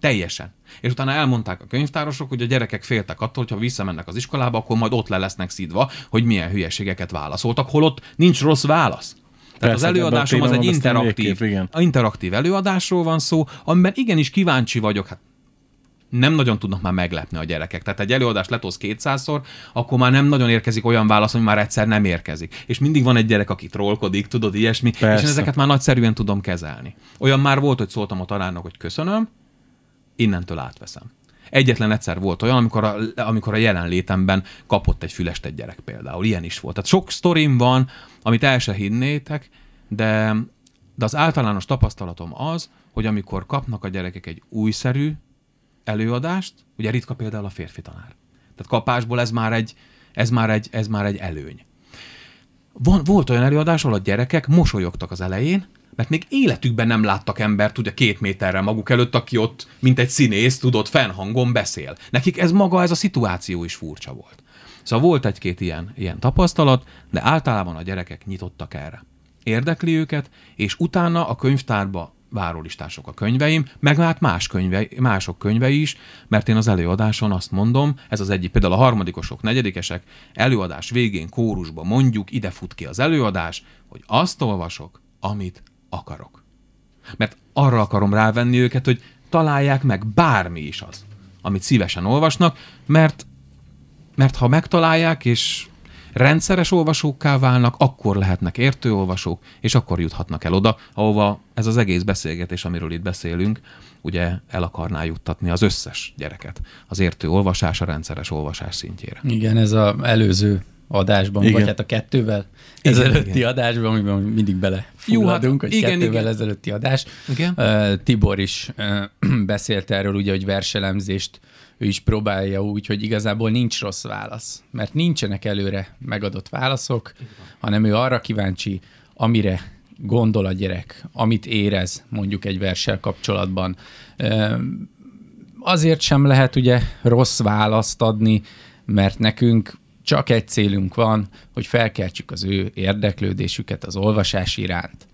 Teljesen. És utána elmondták a könyvtárosok, hogy a gyerekek féltek attól, hogy ha visszamennek az iskolába, akkor majd ott le lesznek szidva, hogy milyen hülyeségeket válaszoltak, holott nincs rossz válasz. Tehát Persze, az előadásom az egy interaktív, végképp, interaktív előadásról van szó, amiben igenis kíváncsi vagyok, hát nem nagyon tudnak már meglepni a gyerekek. Tehát egy előadást letosz kétszázszor, akkor már nem nagyon érkezik olyan válasz, ami már egyszer nem érkezik. És mindig van egy gyerek, aki trollkodik, tudod, ilyesmi, Persze. és én ezeket már nagyszerűen tudom kezelni. Olyan már volt, hogy szóltam a tanárnak, hogy köszönöm, innentől átveszem. Egyetlen egyszer volt olyan, amikor a, amikor a jelenlétemben kapott egy fülest egy gyerek például. Ilyen is volt. Tehát sok sztorim van, amit el se hinnétek, de, de az általános tapasztalatom az, hogy amikor kapnak a gyerekek egy újszerű előadást, ugye ritka például a férfi tanár. Tehát kapásból ez már egy, ez már egy, ez már egy előny. Van, volt olyan előadás, ahol a gyerekek mosolyogtak az elején, mert még életükben nem láttak embert, ugye két méterre maguk előtt, aki ott, mint egy színész, tudott, fennhangon beszél. Nekik ez maga, ez a szituáció is furcsa volt. Szóval volt egy-két ilyen, ilyen tapasztalat, de általában a gyerekek nyitottak erre. Érdekli őket, és utána a könyvtárba várólistások a könyveim, meg hát más könyve, mások könyvei is, mert én az előadáson azt mondom, ez az egyik, például a harmadikosok, negyedikesek, előadás végén kórusba mondjuk, ide fut ki az előadás, hogy azt olvasok, amit akarok. Mert arra akarom rávenni őket, hogy találják meg bármi is az, amit szívesen olvasnak, mert, mert ha megtalálják, és rendszeres olvasókká válnak, akkor lehetnek értő olvasók, és akkor juthatnak el oda, ahova ez az egész beszélgetés, amiről itt beszélünk, ugye el akarná juttatni az összes gyereket az értő olvasás, a rendszeres olvasás szintjére. Igen, ez az előző adásban, igen. Vagy hát a kettővel Igen, ezelőtti igen. adásban, amiben mindig bele Jó, hát fulladunk, hogy igen, kettővel igen. ezelőtti adás. Igen. Uh, Tibor is uh, beszélt erről, ugye, hogy verselemzést ő is próbálja úgy, hogy igazából nincs rossz válasz, mert nincsenek előre megadott válaszok, hanem ő arra kíváncsi, amire gondol a gyerek, amit érez mondjuk egy verssel kapcsolatban. Azért sem lehet ugye rossz választ adni, mert nekünk csak egy célunk van, hogy felkeltsük az ő érdeklődésüket az olvasás iránt.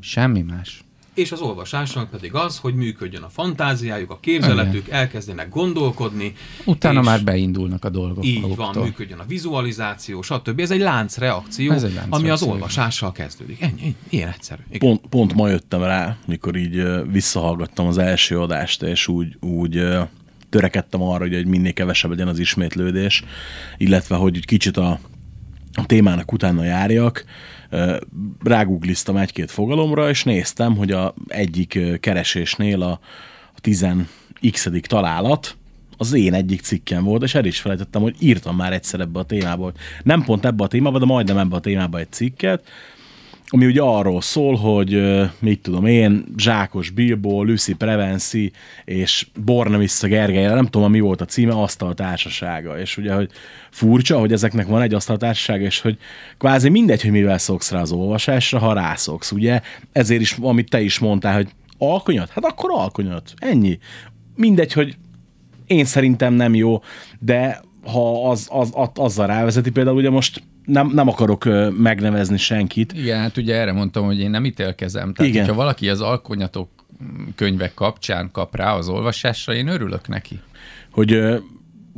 Semmi más. És az olvasásnak pedig az, hogy működjön a fantáziájuk, a képzeletük, elkezdenek gondolkodni. Utána már beindulnak a dolgok Így maguktól. van, működjön a vizualizáció, stb. Ez egy láncreakció, Ez egy ami az láncreakció, olvasással kezdődik. Ennyi, ennyi, ilyen egyszerű. Igen. Pont, pont ma jöttem rá, mikor így visszahallgattam az első adást, és úgy, úgy törekedtem arra, hogy minél kevesebb legyen az ismétlődés, illetve hogy egy kicsit a, a témának utána járjak. Rágugliztam egy-két fogalomra, és néztem, hogy a egyik keresésnél a, a 10 x találat, az én egyik cikkem volt, és el is felejtettem, hogy írtam már egyszer ebbe a témába, nem pont ebbe a témába, de majdnem ebbe a témába egy cikket, ami ugye arról szól, hogy mit tudom én, Zsákos Bilbo, Lucy Prevenci és Borna vissza Gergelyre, nem tudom, mi volt a címe, asztaltársasága. És ugye, hogy furcsa, hogy ezeknek van egy asztaltársasága, és hogy kvázi mindegy, hogy mivel szoksz rá az olvasásra, ha rászoksz, ugye? Ezért is, amit te is mondtál, hogy alkonyat? Hát akkor alkonyat. Ennyi. Mindegy, hogy én szerintem nem jó, de ha az, az, az azzal rávezeti, például ugye most nem, nem akarok megnevezni senkit, Igen, hát ugye erre mondtam, hogy én nem ítélkezem. Tehát, Igen. hogyha valaki az alkonyatok könyvek kapcsán kap rá az olvasásra, én örülök neki. hogy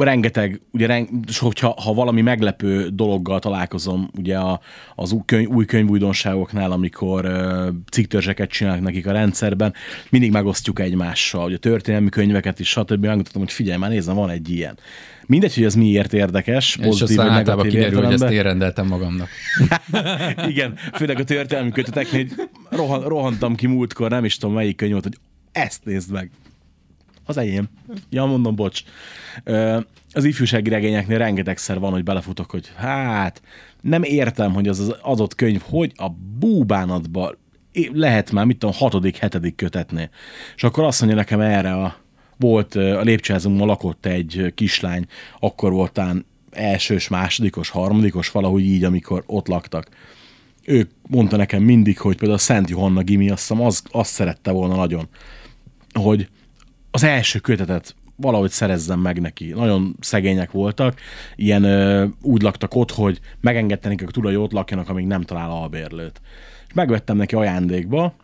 rengeteg, ugye, reng, és hogyha ha valami meglepő dologgal találkozom, ugye a, az új, könyv, új könyvújdonságoknál, amikor ö, cikktörzseket csinálnak nekik a rendszerben, mindig megosztjuk egymással, ugye történelmi könyveket is, stb. Megmutatom, hogy figyelj, már nézem, van egy ilyen. Mindegy, hogy ez miért érdekes, És aztán általában kiderül, hogy ezt értelemben. én rendeltem magamnak. Igen, főleg a történelmi köteteknél rohan, rohantam ki múltkor, nem is tudom melyik könyv volt, hogy ezt nézd meg. Az enyém. Ja, mondom, bocs. Az ifjúsági regényeknél rengetegszer van, hogy belefutok, hogy hát nem értem, hogy az az adott könyv, hogy a búbánatba lehet már, mit tudom, hatodik, hetedik kötetnél. És akkor azt mondja nekem erre a volt a lépcsőházunkban lakott egy kislány, akkor voltán elsős, másodikos, harmadikos, valahogy így, amikor ott laktak ő mondta nekem mindig, hogy például a Szent Johanna Gimi, azt hiszem, az, azt szerette volna nagyon, hogy az első kötetet valahogy szerezzem meg neki. Nagyon szegények voltak, ilyen ö, úgy laktak ott, hogy megengedte nekik tulaj, hogy ott lakjanak, amíg nem talál albérlőt. És megvettem neki ajándékba,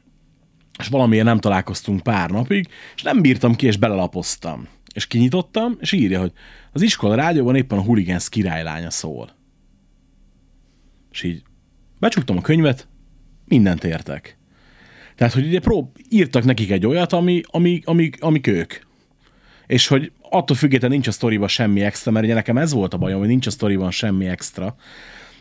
és valamiért nem találkoztunk pár napig, és nem bírtam ki, és belelapoztam. És kinyitottam, és írja, hogy az iskola rádióban éppen a Hooligans királylánya szól. És így becsuktam a könyvet, mindent értek. Tehát, hogy ugye prób, írtak nekik egy olyat, ami, ami, ami, amik ők. És hogy attól függetlenül nincs a sztoriban semmi extra, mert ugye nekem ez volt a bajom, hogy nincs a sztoriban semmi extra.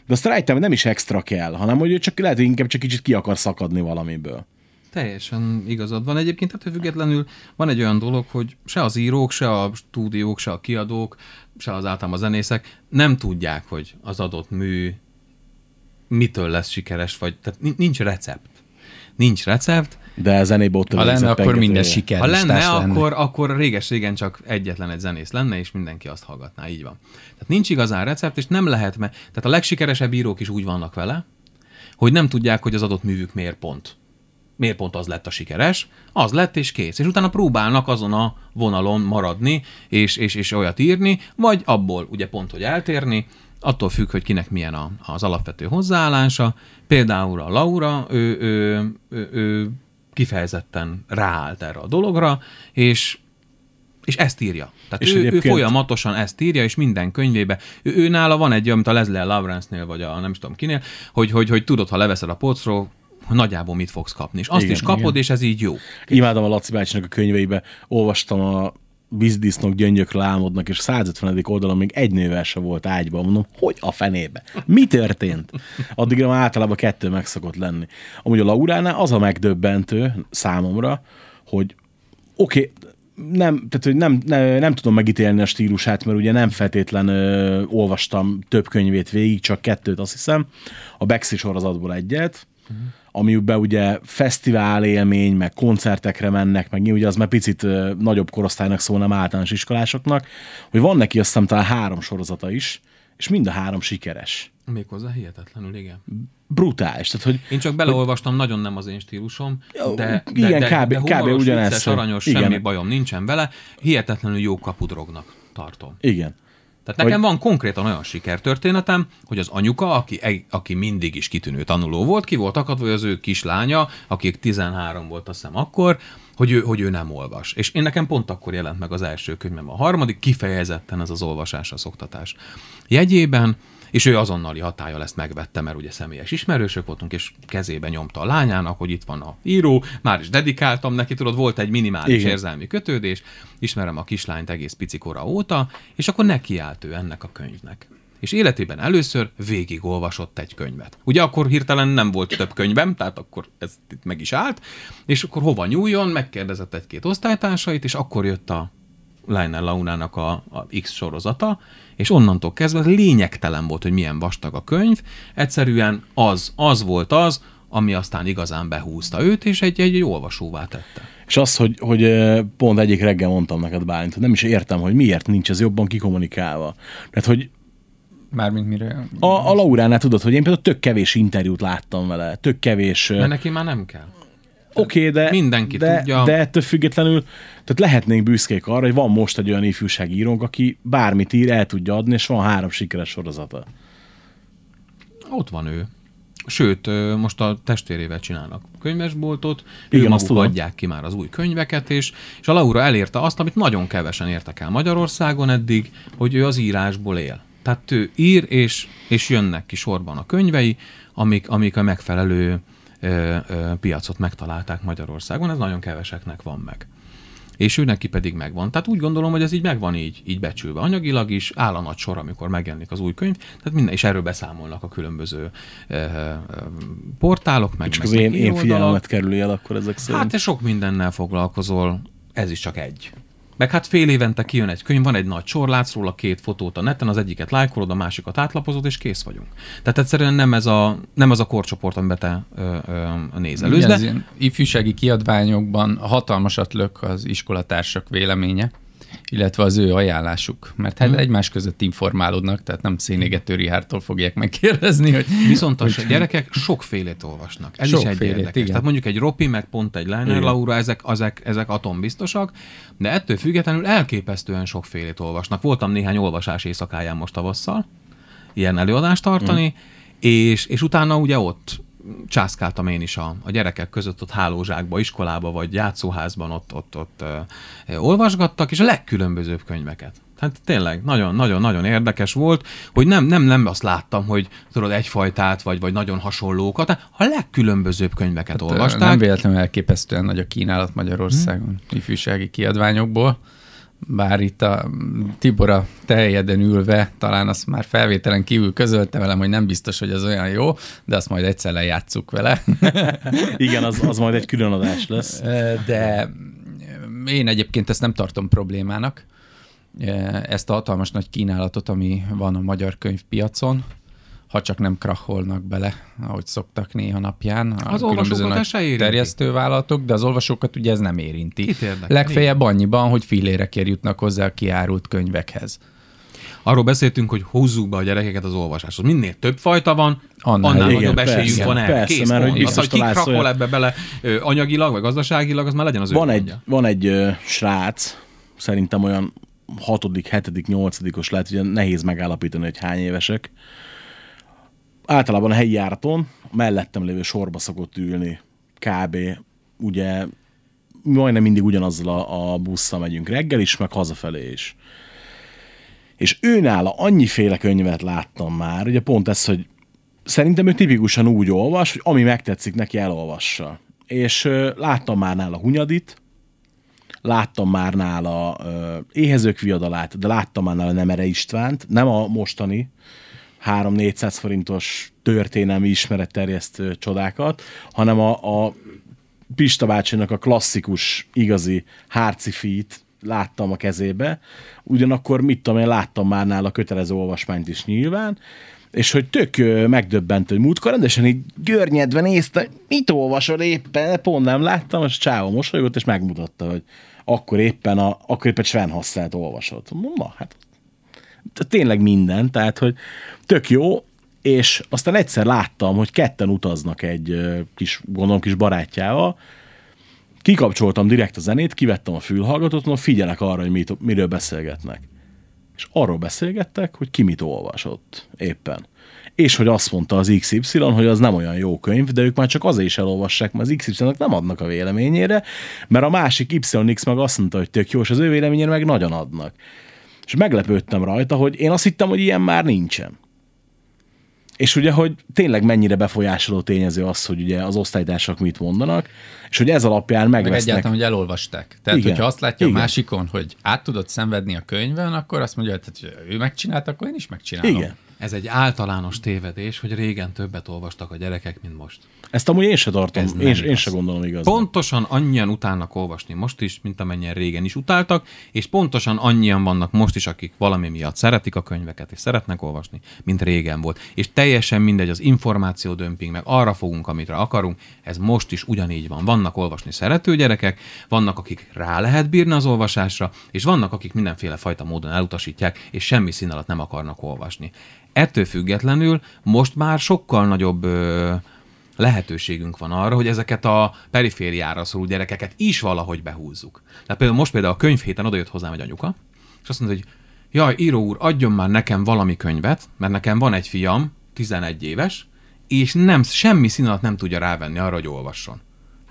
De azt rájöttem, hogy nem is extra kell, hanem hogy csak lehet, hogy inkább csak kicsit ki akar szakadni valamiből. Teljesen igazad van. Egyébként ettől függetlenül van egy olyan dolog, hogy se az írók, se a stúdiók, se a kiadók, se az általában a zenészek nem tudják, hogy az adott mű mitől lesz sikeres, vagy tehát ni- nincs recept. Nincs recept. De a zenében ott Ha lenne, akkor minden siker. Ha lenne, akkor, akkor réges-régen csak egyetlen egy zenész lenne, és mindenki azt hallgatná. Így van. Tehát nincs igazán recept, és nem lehet, mert tehát a legsikeresebb írók is úgy vannak vele, hogy nem tudják, hogy az adott művük miért pont. Miért pont az lett a sikeres, az lett és kész. És utána próbálnak azon a vonalon maradni, és, és, és olyat írni, vagy abból ugye pont, hogy eltérni, attól függ, hogy kinek milyen a, az alapvető hozzáállása. Például a Laura, ő, ő, ő, ő kifejezetten ráállt erre a dologra, és és ezt írja. Tehát És ő, ő egyébként- folyamatosan ezt írja, és minden könyvébe. Ő, ő nála van egy, olyan, mint a Leslie Lawrence-nél, vagy a nem is tudom kinél, hogy, hogy, hogy tudod, ha leveszed a polcról, nagyjából mit fogsz kapni. És azt Igen, is kapod, igen. és ez így jó. Imádom a Laci bácsinak a könyveibe, olvastam a vízdisznok gyöngyökről álmodnak, és 150. oldalon még egy nővel se volt ágyban. Mondom, hogy a fenébe? Mi történt? Addigra már általában kettő meg szokott lenni. Amúgy a Lauránál az a megdöbbentő számomra, hogy oké, okay, nem, tehát, hogy nem, ne, nem tudom megítélni a stílusát, mert ugye nem feltétlen ö, olvastam több könyvét végig, csak kettőt azt hiszem. A Bexi sorozatból egyet, uh-huh. Amiben ugye fesztivál élmény, meg koncertekre mennek, meg ugye az már picit nagyobb korosztálynak szól, nem általános iskolásoknak, hogy van neki azt hiszem talán három sorozata is, és mind a három sikeres. Méghozzá hihetetlenül, igen. Brutális. Tehát, hogy Én csak beleolvastam, nagyon nem az én stílusom, de, igen, de, de, kb- de kb. humoros, ugyanez, vicces, hogy- aranyos, igen. semmi bajom nincsen vele. Hihetetlenül jó kapudrognak tartom. igen. Tehát nekem van konkrétan olyan sikertörténetem, hogy az anyuka, aki, aki mindig is kitűnő tanuló volt, ki volt akadva, hogy az ő kislánya, akik 13 volt azt hiszem akkor, hogy ő, hogy ő nem olvas. És én nekem pont akkor jelent meg az első könyvem. A harmadik kifejezetten ez az olvasás, a szoktatás jegyében, és ő azonnali hatája ezt megvette, mert ugye személyes ismerősök voltunk, és kezébe nyomta a lányának, hogy itt van a író, már is dedikáltam neki, tudod, volt egy minimális Igen. Érzelmi kötődés, ismerem a kislányt egész picikora óta, és akkor nekiállt ő ennek a könyvnek. És életében először végig olvasott egy könyvet. Ugye akkor hirtelen nem volt több könyvem, tehát akkor ez itt meg is állt, és akkor hova nyúljon, megkérdezett egy-két osztálytársait, és akkor jött a Lionel Launának a, a X sorozata, és onnantól kezdve lényegtelen volt, hogy milyen vastag a könyv, egyszerűen az, az volt az, ami aztán igazán behúzta őt, és egy, egy, egy olvasóvá tette. És az, hogy, hogy pont egyik reggel mondtam neked, Bálint, hogy nem is értem, hogy miért nincs ez jobban kikommunikálva. Tehát, hogy Mármint mire... a, a Lauránál tudod, hogy én például tök kevés interjút láttam vele, tök kevés... Mert neki már nem kell. Oké, okay, de, mindenki de, tudja. de ettől függetlenül, tehát lehetnénk büszkék arra, hogy van most egy olyan ifjúsági írónk, aki bármit ír, el tudja adni, és van három sikeres sorozata. Ott van ő. Sőt, most a testvérével csinálnak könyvesboltot, Igen, ő azt tudom. adják ki már az új könyveket, és, és a Laura elérte azt, amit nagyon kevesen értek el Magyarországon eddig, hogy ő az írásból él. Tehát ő ír, és, és jönnek ki sorban a könyvei, amik, amik a megfelelő ö, ö, piacot megtalálták Magyarországon, ez nagyon keveseknek van meg. És ő neki pedig megvan. Tehát úgy gondolom, hogy ez így megvan így, így becsülve. Anyagilag is áll a nagy sor, amikor megjelenik az új könyv, tehát minden, és erről beszámolnak a különböző ö, ö, portálok, meg, Csak meg az én, meg én íroldalak. figyelmet kerüli el akkor ezek szerint. Hát te sok mindennel foglalkozol, ez is csak egy. Meg hát fél évente kijön egy könyv, van egy nagy sor, látsz róla két fotót a neten, az egyiket lájkolod, a másikat átlapozod, és kész vagyunk. Tehát egyszerűen nem ez a, nem az a korcsoport, amiben te ö, De ilyen ifjúsági kiadványokban hatalmasat lök az iskolatársak véleménye, illetve az ő ajánlásuk, mert hát egymás között informálódnak, tehát nem szénégető Rihártól fogják megkérdezni, hogy Viszont a gyerekek sokfélét olvasnak. Ez is egy Sokfélét, érdekes. igen. Tehát mondjuk egy Ropi, meg pont egy Leiner Igen. Laura, ezek, ezek, ezek atombiztosak, de ettől függetlenül elképesztően sokfélét olvasnak. Voltam néhány olvasás éjszakáján most tavasszal, ilyen előadást tartani, Mm. és, és utána ugye ott császkáltam én is a, a gyerekek között, ott hálózsákba, iskolába, vagy játszóházban ott, ott, ott ö, olvasgattak, és a legkülönbözőbb könyveket. Hát tényleg nagyon-nagyon-nagyon érdekes volt, hogy nem, nem, nem azt láttam, hogy tudod egyfajtát, vagy, vagy nagyon hasonlókat, a legkülönbözőbb könyveket hát, olvasták. nem véletlenül elképesztően nagy a kínálat Magyarországon ifjúsági kiadványokból, bár itt a Tibor a teljeden ülve, talán azt már felvételen kívül közölte velem, hogy nem biztos, hogy az olyan jó, de azt majd egyszer lejátszuk vele. Igen, az, az majd egy külön adás lesz. De én egyébként ezt nem tartom problémának, ezt a hatalmas nagy kínálatot, ami van a magyar könyvpiacon, ha csak nem kracholnak bele, ahogy szoktak néha napján. a Az olvasókat se érinti. terjesztővállalatok, de az olvasókat ugye ez nem érinti. Érdekel? Legfeljebb annyiban, hogy fillérekért jutnak hozzá a kiárult könyvekhez. Arról beszéltünk, hogy húzzuk be a gyerekeket az olvasáshoz. Minél több fajta van, Annál annál, igen, nagyobb esélyünk persze, van erre. Kész mert hogy biztos Az, hogy olyan- ebbe bele ö, anyagilag, vagy gazdaságilag, az már legyen az ő Van egy, gondja. van egy ö, srác, szerintem olyan hatodik, hetedik, nyolcadikos lehet, ugye nehéz megállapítani, hogy hány évesek. Általában a helyi járaton mellettem lévő sorba szokott ülni kb. ugye majdnem mindig ugyanazzal a, a busszal megyünk reggel is, meg hazafelé is. És őnála annyiféle könyvet láttam már, ugye pont ez, hogy szerintem ő tipikusan úgy olvas, hogy ami megtetszik neki, elolvassa. És ö, láttam már nála Hunyadit, láttam már nála ö, Éhezők viadalát, de láttam már nála Nemere Istvánt, nem a mostani 3-400 forintos történelmi ismeretterjesztő csodákat, hanem a, a Pista bácsinak a klasszikus, igazi Hárci Feet láttam a kezébe, ugyanakkor mit tudom én, láttam már nála kötelező olvasmányt is nyilván, és hogy tök megdöbbentő, hogy múltkor rendesen így görnyedve nézte, mit olvasol éppen, pont nem láttam, és Csáva mosolygott, és megmutatta, hogy akkor éppen, a, akkor éppen Sven Hasszelt olvasott. Na, hát tényleg minden, tehát, hogy tök jó, és aztán egyszer láttam, hogy ketten utaznak egy kis, gondolom, kis barátjával, kikapcsoltam direkt a zenét, kivettem a fülhallgatót, mondom, figyelek arra, hogy mit, miről beszélgetnek. És arról beszélgettek, hogy ki mit olvasott éppen. És hogy azt mondta az XY, hogy az nem olyan jó könyv, de ők már csak azért is elolvassák, mert az XY-nak nem adnak a véleményére, mert a másik YX meg azt mondta, hogy tök jó, és az ő véleményére meg nagyon adnak. És meglepődtem rajta, hogy én azt hittem, hogy ilyen már nincsen. És ugye, hogy tényleg mennyire befolyásoló tényező az, hogy ugye az osztálytársak mit mondanak, és hogy ez alapján Meg megvesznek. egyáltalán, hogy elolvasták. Tehát, Igen. hogyha azt látja Igen. a másikon, hogy át tudod szenvedni a könyvön, akkor azt mondja, hogy hát, ő megcsinálta, akkor én is megcsinálom. Igen. Ez egy általános tévedés, hogy régen többet olvastak a gyerekek, mint most. Ezt amúgy én se tartom, Ez én, én se gondolom igaz. Pontosan annyian utálnak olvasni most is, mint amennyien régen is utáltak, és pontosan annyian vannak most is, akik valami miatt szeretik a könyveket, és szeretnek olvasni, mint régen volt. És teljesen mindegy az információ dömping, meg arra fogunk, amit akarunk, ez most is ugyanígy van. Vannak olvasni szerető gyerekek, vannak, akik rá lehet bírni az olvasásra, és vannak, akik mindenféle fajta módon elutasítják, és semmi szín alatt nem akarnak olvasni. Ettől függetlenül most már sokkal nagyobb ö, lehetőségünk van arra, hogy ezeket a perifériára szoruló gyerekeket is valahogy behúzzuk. Tehát például most például a könyvhéten odajött hozzám egy anyuka, és azt mondta, hogy jaj, író úr, adjon már nekem valami könyvet, mert nekem van egy fiam, 11 éves, és nem, semmi szín alatt nem tudja rávenni arra, hogy olvasson.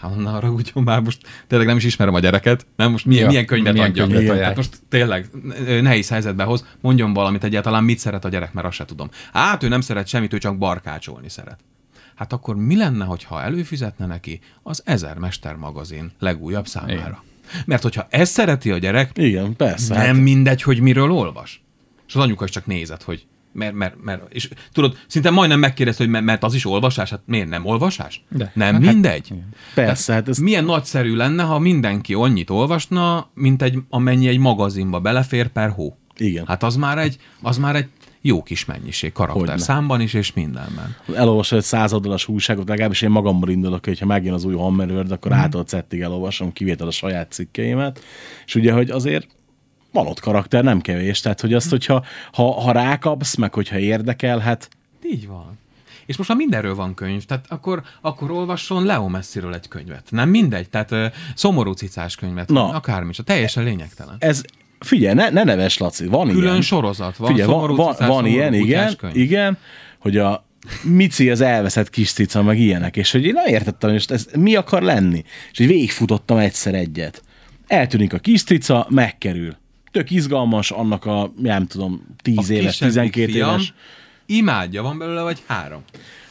Hát na, arra úgy, már most tényleg nem is ismerem a gyereket, nem most milyen, Ja, milyen könyvet milyen adjak. könyvet Hát most tényleg nehéz helyzetbe hoz, mondjon valamit egyáltalán, mit szeret a gyerek, mert azt se tudom. Hát ő nem szeret semmit, ő csak barkácsolni szeret. Hát akkor mi lenne, hogyha előfizetne neki az Ezer Mester magazin legújabb számára? Mert hogyha ezt szereti a gyerek, Igen, persze. nem Hát, mindegy, hogy miről olvas. És az anyuka is csak nézett, hogy Mert, mert, mert, és tudod, szinte majdnem megkérdezte, hogy mert, az is olvasás, hát miért nem olvasás? De. Nem mindegy. Persze, hát ez Milyen nagyszerű lenne, ha mindenki annyit olvasna, mint egy, amennyi egy magazinba belefér per hó. Igen. Hát az már egy, az már egy jó kis mennyiség, karakter Hogyne. számban is, és mindenben. elolvasol egy százoldalas újságot, legalábbis én magammal indulok, hogyha megjön az új Hammer World, akkor mm. ától cettig elolvasom, kivétel a saját cikkeimet, és ugye, hogy azért van ott karakter, nem kevés, tehát hogy azt, hogyha ha, ha rákapsz, meg hogyha érdekel, hát Így van. És most már mindenről van könyv, tehát akkor, akkor olvasson Leo Messiről egy könyvet. Nem mindegy, tehát ö, szomorú cicás könyvet, Na. akármi, csak teljesen lényegtelen. ez, figyelj, ne, ne neves, Laci, van Külön ilyen. sorozat van, Figyelj, szomorú van, cicás, van ilyen, igen, könyv. igen, hogy a Mici az elveszett kis cica, meg ilyenek, és hogy én nem értettem, hogy ez mi akar lenni. És így végigfutottam egyszer egyet. Eltűnik a kis cica, megkerül. Tök izgalmas, annak a, nem tudom, 10 A éves, kisebbik 12 fiam éves Imádja, van belőle vagy három.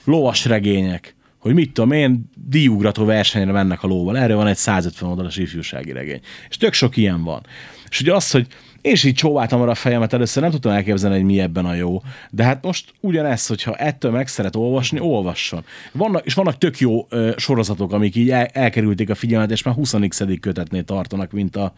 lovas regények, hogy mit tudom én, díjugrató versenyre mennek a lóval. Erről van egy 150 oldalas ifjúsági regény. És tök sok ilyen van. És ugye az, hogy én is így csóváltam arra a fejemet, először nem tudtam elképzelni, hogy mi ebben a jó. De hát most ugyanez, hogyha ettől meg szeret olvasni, olvasson. Vannak, és vannak tök jó ö, sorozatok, amik így el, elkerülték a figyelmet, és már 20 kötetnél tartanak, mint a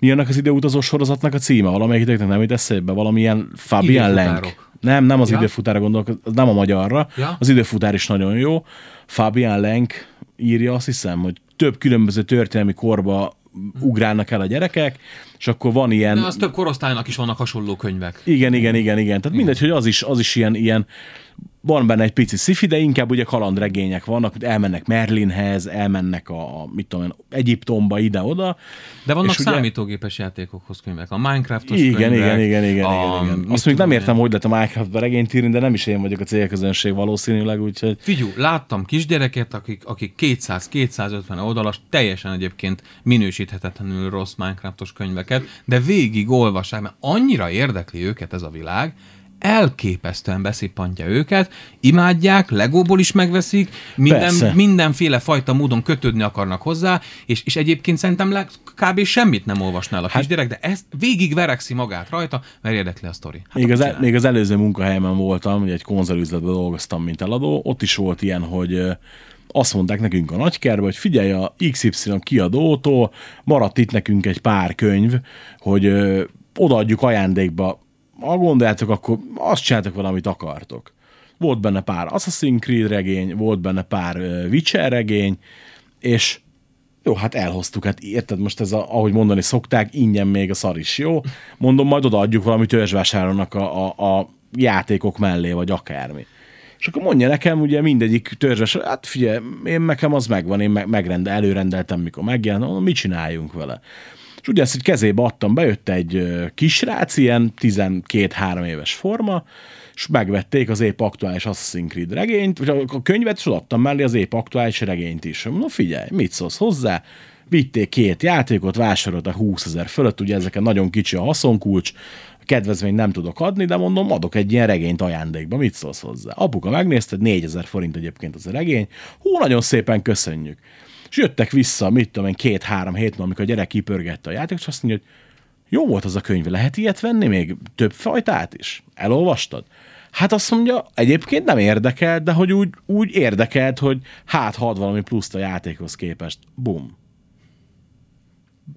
mi annak az időutazó sorozatnak a címe? Valamelyikiteknek nem jut eszébe? Valamilyen Fabian Lenk. Nem, nem az Ja? időfutára gondolok, nem a magyarra. Ja? Az időfutár is nagyon jó. Fabian Lenk írja, azt hiszem, hogy több különböző történelmi korba ugrálnak el a gyerekek, és akkor van ilyen... De az több korosztálynak is vannak hasonló könyvek. Igen, igen, igen, igen. Tehát mindegy, hogy az is, az is ilyen, ilyen van benne egy pici sci de inkább ugye kalandregények vannak, hogy elmennek Merlinhez, elmennek a, a mit tudom én, Egyiptomba, ide-oda. De vannak És ugye- számítógépes játékokhoz könyvek. A Minecraftos Igen, könyvek. igen, igen, igen, a, igen, igen. Azt még nem értem, én. hogy lett a Minecraftba regényt írni, de nem is én vagyok a célközönség valószínűleg, úgyhogy Figyú, láttam kisgyereket, akik, akik 200-250 oldalas, teljesen egyébként minősíthetetlenül rossz Minecraftos könyveket, de végig olvassák, mert annyira érdekli őket ez a világ, elképesztően beszippantja őket, imádják, legóból is megveszik, minden, Persze. mindenféle fajta módon kötődni akarnak hozzá, és, és egyébként szerintem le, kb. semmit nem olvasnál a Hát- kisgyerek, de ezt végig verekszi magát rajta, mert érdekli a sztori. Hát még, az, el, még az előző munkahelyemen voltam, ugye egy konzervüzletben dolgoztam, mint eladó, ott is volt ilyen, hogy azt mondták nekünk a nagykerbe, hogy figyelj, a XY kiadótól maradt itt nekünk egy pár könyv, hogy ö, odaadjuk ajándékba. Ha gondoljátok, akkor azt csináltok valamit akartok. Volt benne pár Assassin's Creed regény, volt benne pár Witcher regény, és jó, hát elhoztuk, hát érted, most ez, a, ahogy mondani szokták, ingyen még a szar is jó. Mondom, majd odaadjuk valami törzsvásárolnak a, a, a játékok mellé, vagy akármi. És akkor mondja nekem, ugye mindegyik törzses, hát figyelj, én nekem az megvan, én meg, megrende, előrendeltem, mikor megjelent, mondom, mit csináljunk vele? És ugye ezt egy kezébe adtam, bejött egy kisrác, ilyen 12-3 éves forma, és megvették az épp aktuális Assassin's Creed regényt, vagy a könyvet, és adtam mellé az épp aktuális regényt is. Mondom, figyelj, mit szólsz hozzá? Vitték két játékot, vásároltak 20 ezer fölött, ugye ezeken nagyon kicsi a haszonkulcs, kedvezményt nem tudok adni, de mondom, adok egy ilyen regényt ajándékba, mit szólsz hozzá? Apuka megnézte, 4000 forint egyébként az a regény, hú, nagyon szépen köszönjük. És jöttek vissza, mit tudom én, két-három hét amikor a gyerek kipörgette a játékot, és azt mondja, hogy jó volt az a könyv, lehet ilyet venni még? Több fajtát is? Elolvastad? Hát azt mondja, egyébként nem érdekelt, de hogy úgy, úgy érdekelt, hogy hát ha ad valami pluszt a játékhoz képest. Bum.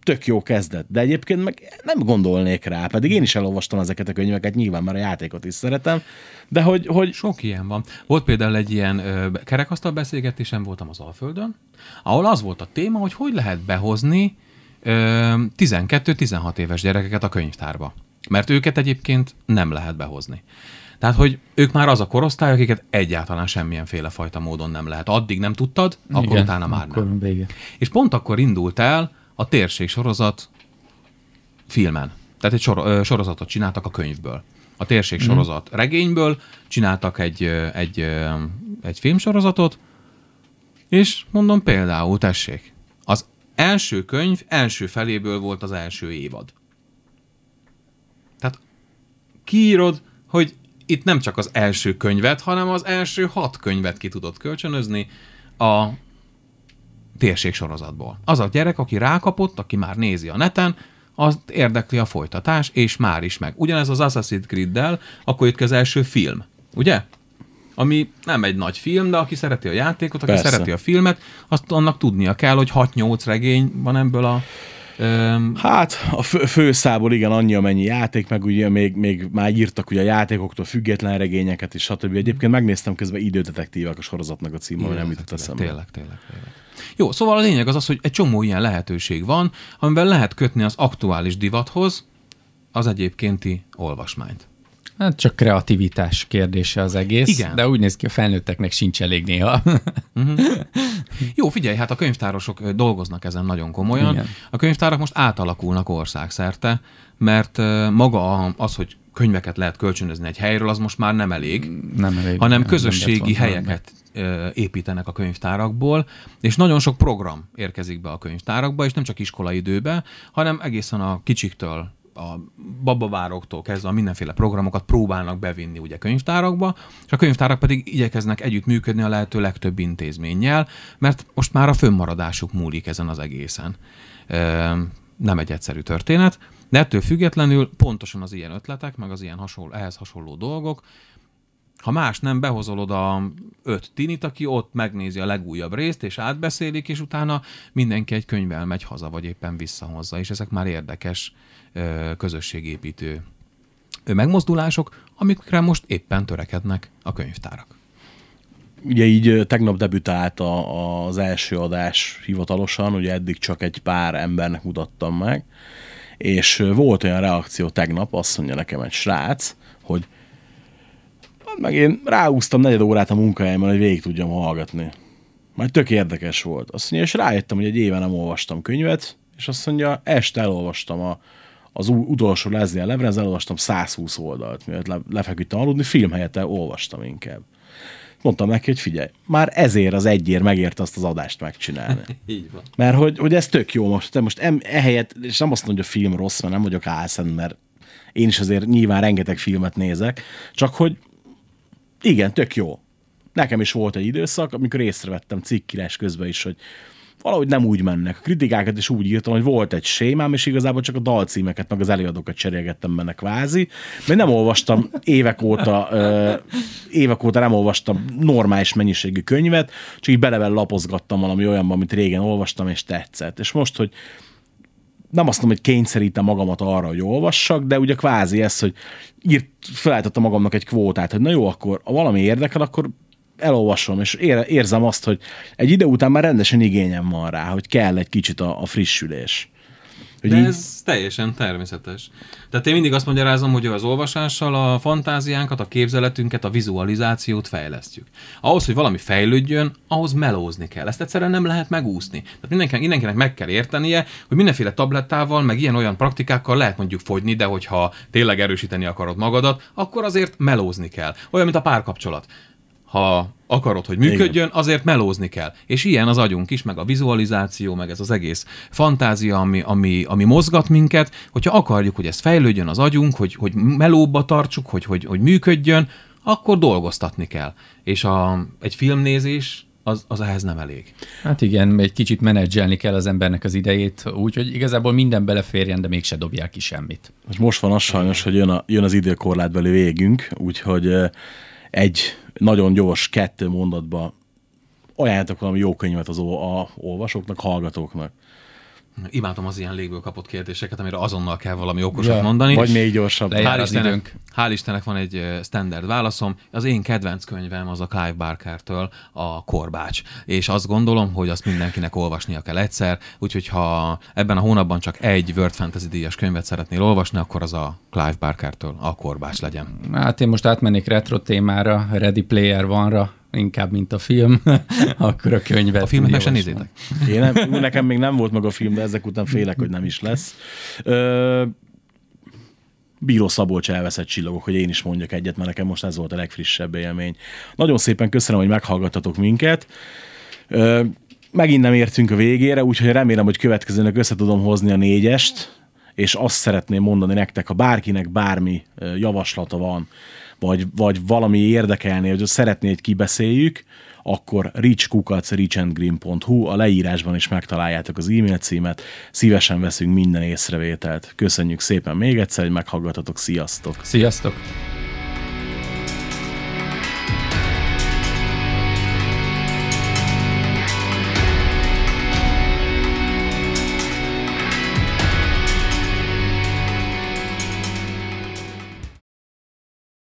Tök jó kezdet, de egyébként meg nem gondolnék rá, pedig én is elolvastam ezeket a könyveket, nyilván már a játékot is szeretem, de hogy, hogy Sok ilyen van. Volt például egy ilyen ö, kerekasztal beszélgetésem, voltam az Alföldön, ahol az volt a téma, hogy hogy lehet behozni ö, 12-16 éves gyerekeket a könyvtárba. Mert őket egyébként nem lehet behozni. Tehát, hogy ők már az a korosztály, akiket egyáltalán semmilyen féle fajta módon nem lehet. Addig nem tudtad, akkor Igen, utána már akkor nem. Vége. És pont akkor indult el a térség sorozat filmen. Tehát egy sor, sorozatot csináltak a könyvből. A térség Mhm. sorozat regényből csináltak egy, egy, egy filmsorozatot, és mondom például, tessék, az első könyv első feléből volt az első évad. Tehát kiírod, hogy itt nem csak az első könyvet, hanem az első hat könyvet ki tudod kölcsönözni a térség sorozatból. Az a gyerek, aki rákapott, aki már nézi a neten, az érdekli a folytatás, és már is meg. Ugyanez az Assassin's Creed-del, akkor jött ki az első film, ugye? Ami nem egy nagy film, de aki szereti a játékot, aki Persze. szereti a filmet, azt annak tudnia kell, hogy 6-8 regény van ebből a... Öm, Hát a fő, főszából igen, annyi amennyi játék, meg ugye még, még már írtak ugye a játékoktól független regényeket és stb. Egyébként megnéztem közben idődetektívek a sorozatnak a címe, ami nem jutott eszembe. Tényleg, tényleg, tényleg. Jó, szóval a lényeg az az, hogy egy csomó ilyen lehetőség van, amiben lehet kötni az aktuális divathoz az egyébkénti olvasmányt. Hát csak kreativitás kérdése az egész. Igen. De úgy néz ki, a felnőtteknek sincs elég néha. Jó, figyelj, hát a könyvtárosok dolgoznak ezen nagyon komolyan. Igen. A könyvtárak most átalakulnak országszerte, mert maga az, hogy könyveket lehet kölcsönözni egy helyről, az most már nem elég. Nem elég. hanem nem közösségi volna helyeket építenek a könyvtárakból, és nagyon sok program érkezik be a könyvtárakba, és nem csak iskolai időbe, hanem egészen a kicsiktől, a babavároktól kezdve a mindenféle programokat próbálnak bevinni ugye könyvtárakba, és a könyvtárak pedig igyekeznek együttműködni a lehető legtöbb intézménnyel, mert most már a fönnmaradásuk múlik ezen az egészen. Nem egy egyszerű történet, de ettől függetlenül pontosan az ilyen ötletek, meg az ilyen hasonló, ehhez hasonló dolgok, ha más nem, behozol oda öt tinit, aki ott megnézi a legújabb részt, és átbeszélik, és utána mindenki egy könyvvel megy haza, vagy éppen visszahozza, és ezek már érdekes közösségépítő megmozdulások, amikre most éppen törekednek a könyvtárak. Ugye így tegnap debütált a, az első adás hivatalosan, ugye eddig csak egy pár embernek mutattam meg, és volt olyan reakció tegnap, azt mondja nekem egy srác, hogy "Hát meg én ráúztam negyed órát a munkahelyemen, hogy végig tudjam hallgatni. Majd tök érdekes volt. Azt mondja, és rájöttem, hogy egy éve nem olvastam könyvet, és azt mondja, este elolvastam a, az utolsó Leslie Lebrez, elolvastam 120 oldalt, mielőtt le, lefeküdtem aludni, film helyett olvastam inkább. Mondtam neki, hogy figyelj, már ezért az egyért megérte azt az adást megcsinálni. Így van. Mert hogy, hogy ez tök jó most. Te most em, ehelyett, és nem azt mondja, hogy a film rossz, mert nem vagyok álszent, mert én is azért nyilván rengeteg filmet nézek, csak hogy igen, tök jó. Nekem is volt egy időszak, amikor észrevettem cikkírás közben is, hogy valahogy nem úgy mennek. A kritikákat is úgy írtam, hogy volt egy sémám, és igazából csak a dalcímeket, meg az előadókat cserélgettem benne kvázi, mert nem olvastam évek óta, ö, évek óta nem olvastam normális mennyiségű könyvet, csak így belevel lapozgattam valami olyanban, amit régen olvastam, és tetszett. És most, hogy nem azt mondom, hogy kényszerítem magamat arra, hogy olvassak, de ugye kvázi ez, hogy írt, felállítottam magamnak egy kvótát, hogy na jó, akkor ha valami érdekel, akkor elolvasom, és ér, érzem azt, hogy egy ide után már rendesen igényem van rá, hogy kell egy kicsit a, a frissülés. Hogy De így, ez teljesen természetes. Tehát én mindig azt magyarázom, hogy az olvasással a fantáziánkat, a képzeletünket, a vizualizációt fejlesztjük. Ahhoz, hogy valami fejlődjön, ahhoz melózni kell. Ezt egyszerűen nem lehet megúszni. Tehát mindenkinek, mindenkinek meg kell értenie, hogy mindenféle tablettával, meg ilyen-olyan praktikákkal lehet mondjuk fogyni, de hogyha tényleg erősíteni akarod magadat, akkor azért melózni kell. Olyan, mint a párkapcsolat. Ha akarod, hogy működjön, azért melózni kell. És ilyen az agyunk is, meg a vizualizáció, meg ez az egész fantázia, ami, ami, ami mozgat minket, hogyha akarjuk, hogy ez fejlődjön az agyunk, hogy, hogy melóba tartsuk, hogy, hogy, hogy működjön, akkor dolgoztatni kell. És a, egy filmnézés az, az ehhez nem elég. Hát igen, egy kicsit menedzselni kell az embernek az idejét, úgyhogy igazából minden beleférjen, de mégse dobják ki semmit. most, van az sajnos, hogy jön, a, jön az időkorlátbeli végünk, úgyhogy ö, egy nagyon gyors kettő mondatba ajánljatok valami jó könyvet az a olvasóknak, hallgatóknak. Imádom az ilyen légből kapott kérdéseket, amire azonnal kell valami okosat mondani. Vagy még gyorsabb. Hál' Istennek, időnk. hál' Istennek van egy standard válaszom. Az én kedvenc könyvem az a Clive Barker-től a Korbács. És azt gondolom, hogy azt mindenkinek olvasnia kell egyszer, úgyhogy ha ebben a hónapban csak egy World Fantasy díjas könyvet szeretnél olvasni, akkor az a Clive Barker-től a Korbács legyen. Hát én most átmennék retro témára, Ready Player One-ra, inkább, mint a film, akkor a könyvet. A filmet meg se javaslom. nézzétek. Én nem, nekem még nem volt meg a film, de ezek után félek, hogy nem is lesz. Ö, Bíró Szabolcs elveszett csillagok, hogy én is mondjak egyet, mert nekem most ez volt a legfrissebb élmény. Nagyon szépen köszönöm, hogy meghallgattatok minket. Ö, megint nem értünk a végére, úgyhogy remélem, hogy következőnek össze tudom hozni a négyest, és azt szeretném mondani nektek, ha bárkinek bármi javaslata van, vagy, vagy valami érdekelné, hogy szeretné, hogy kibeszéljük, akkor reachkukac.reachandgreen.hu a leírásban is megtaláljátok az e-mail címet. Szívesen veszünk minden észrevételt. Köszönjük szépen még egyszer, hogy meghallgatatok. Sziasztok! Sziasztok!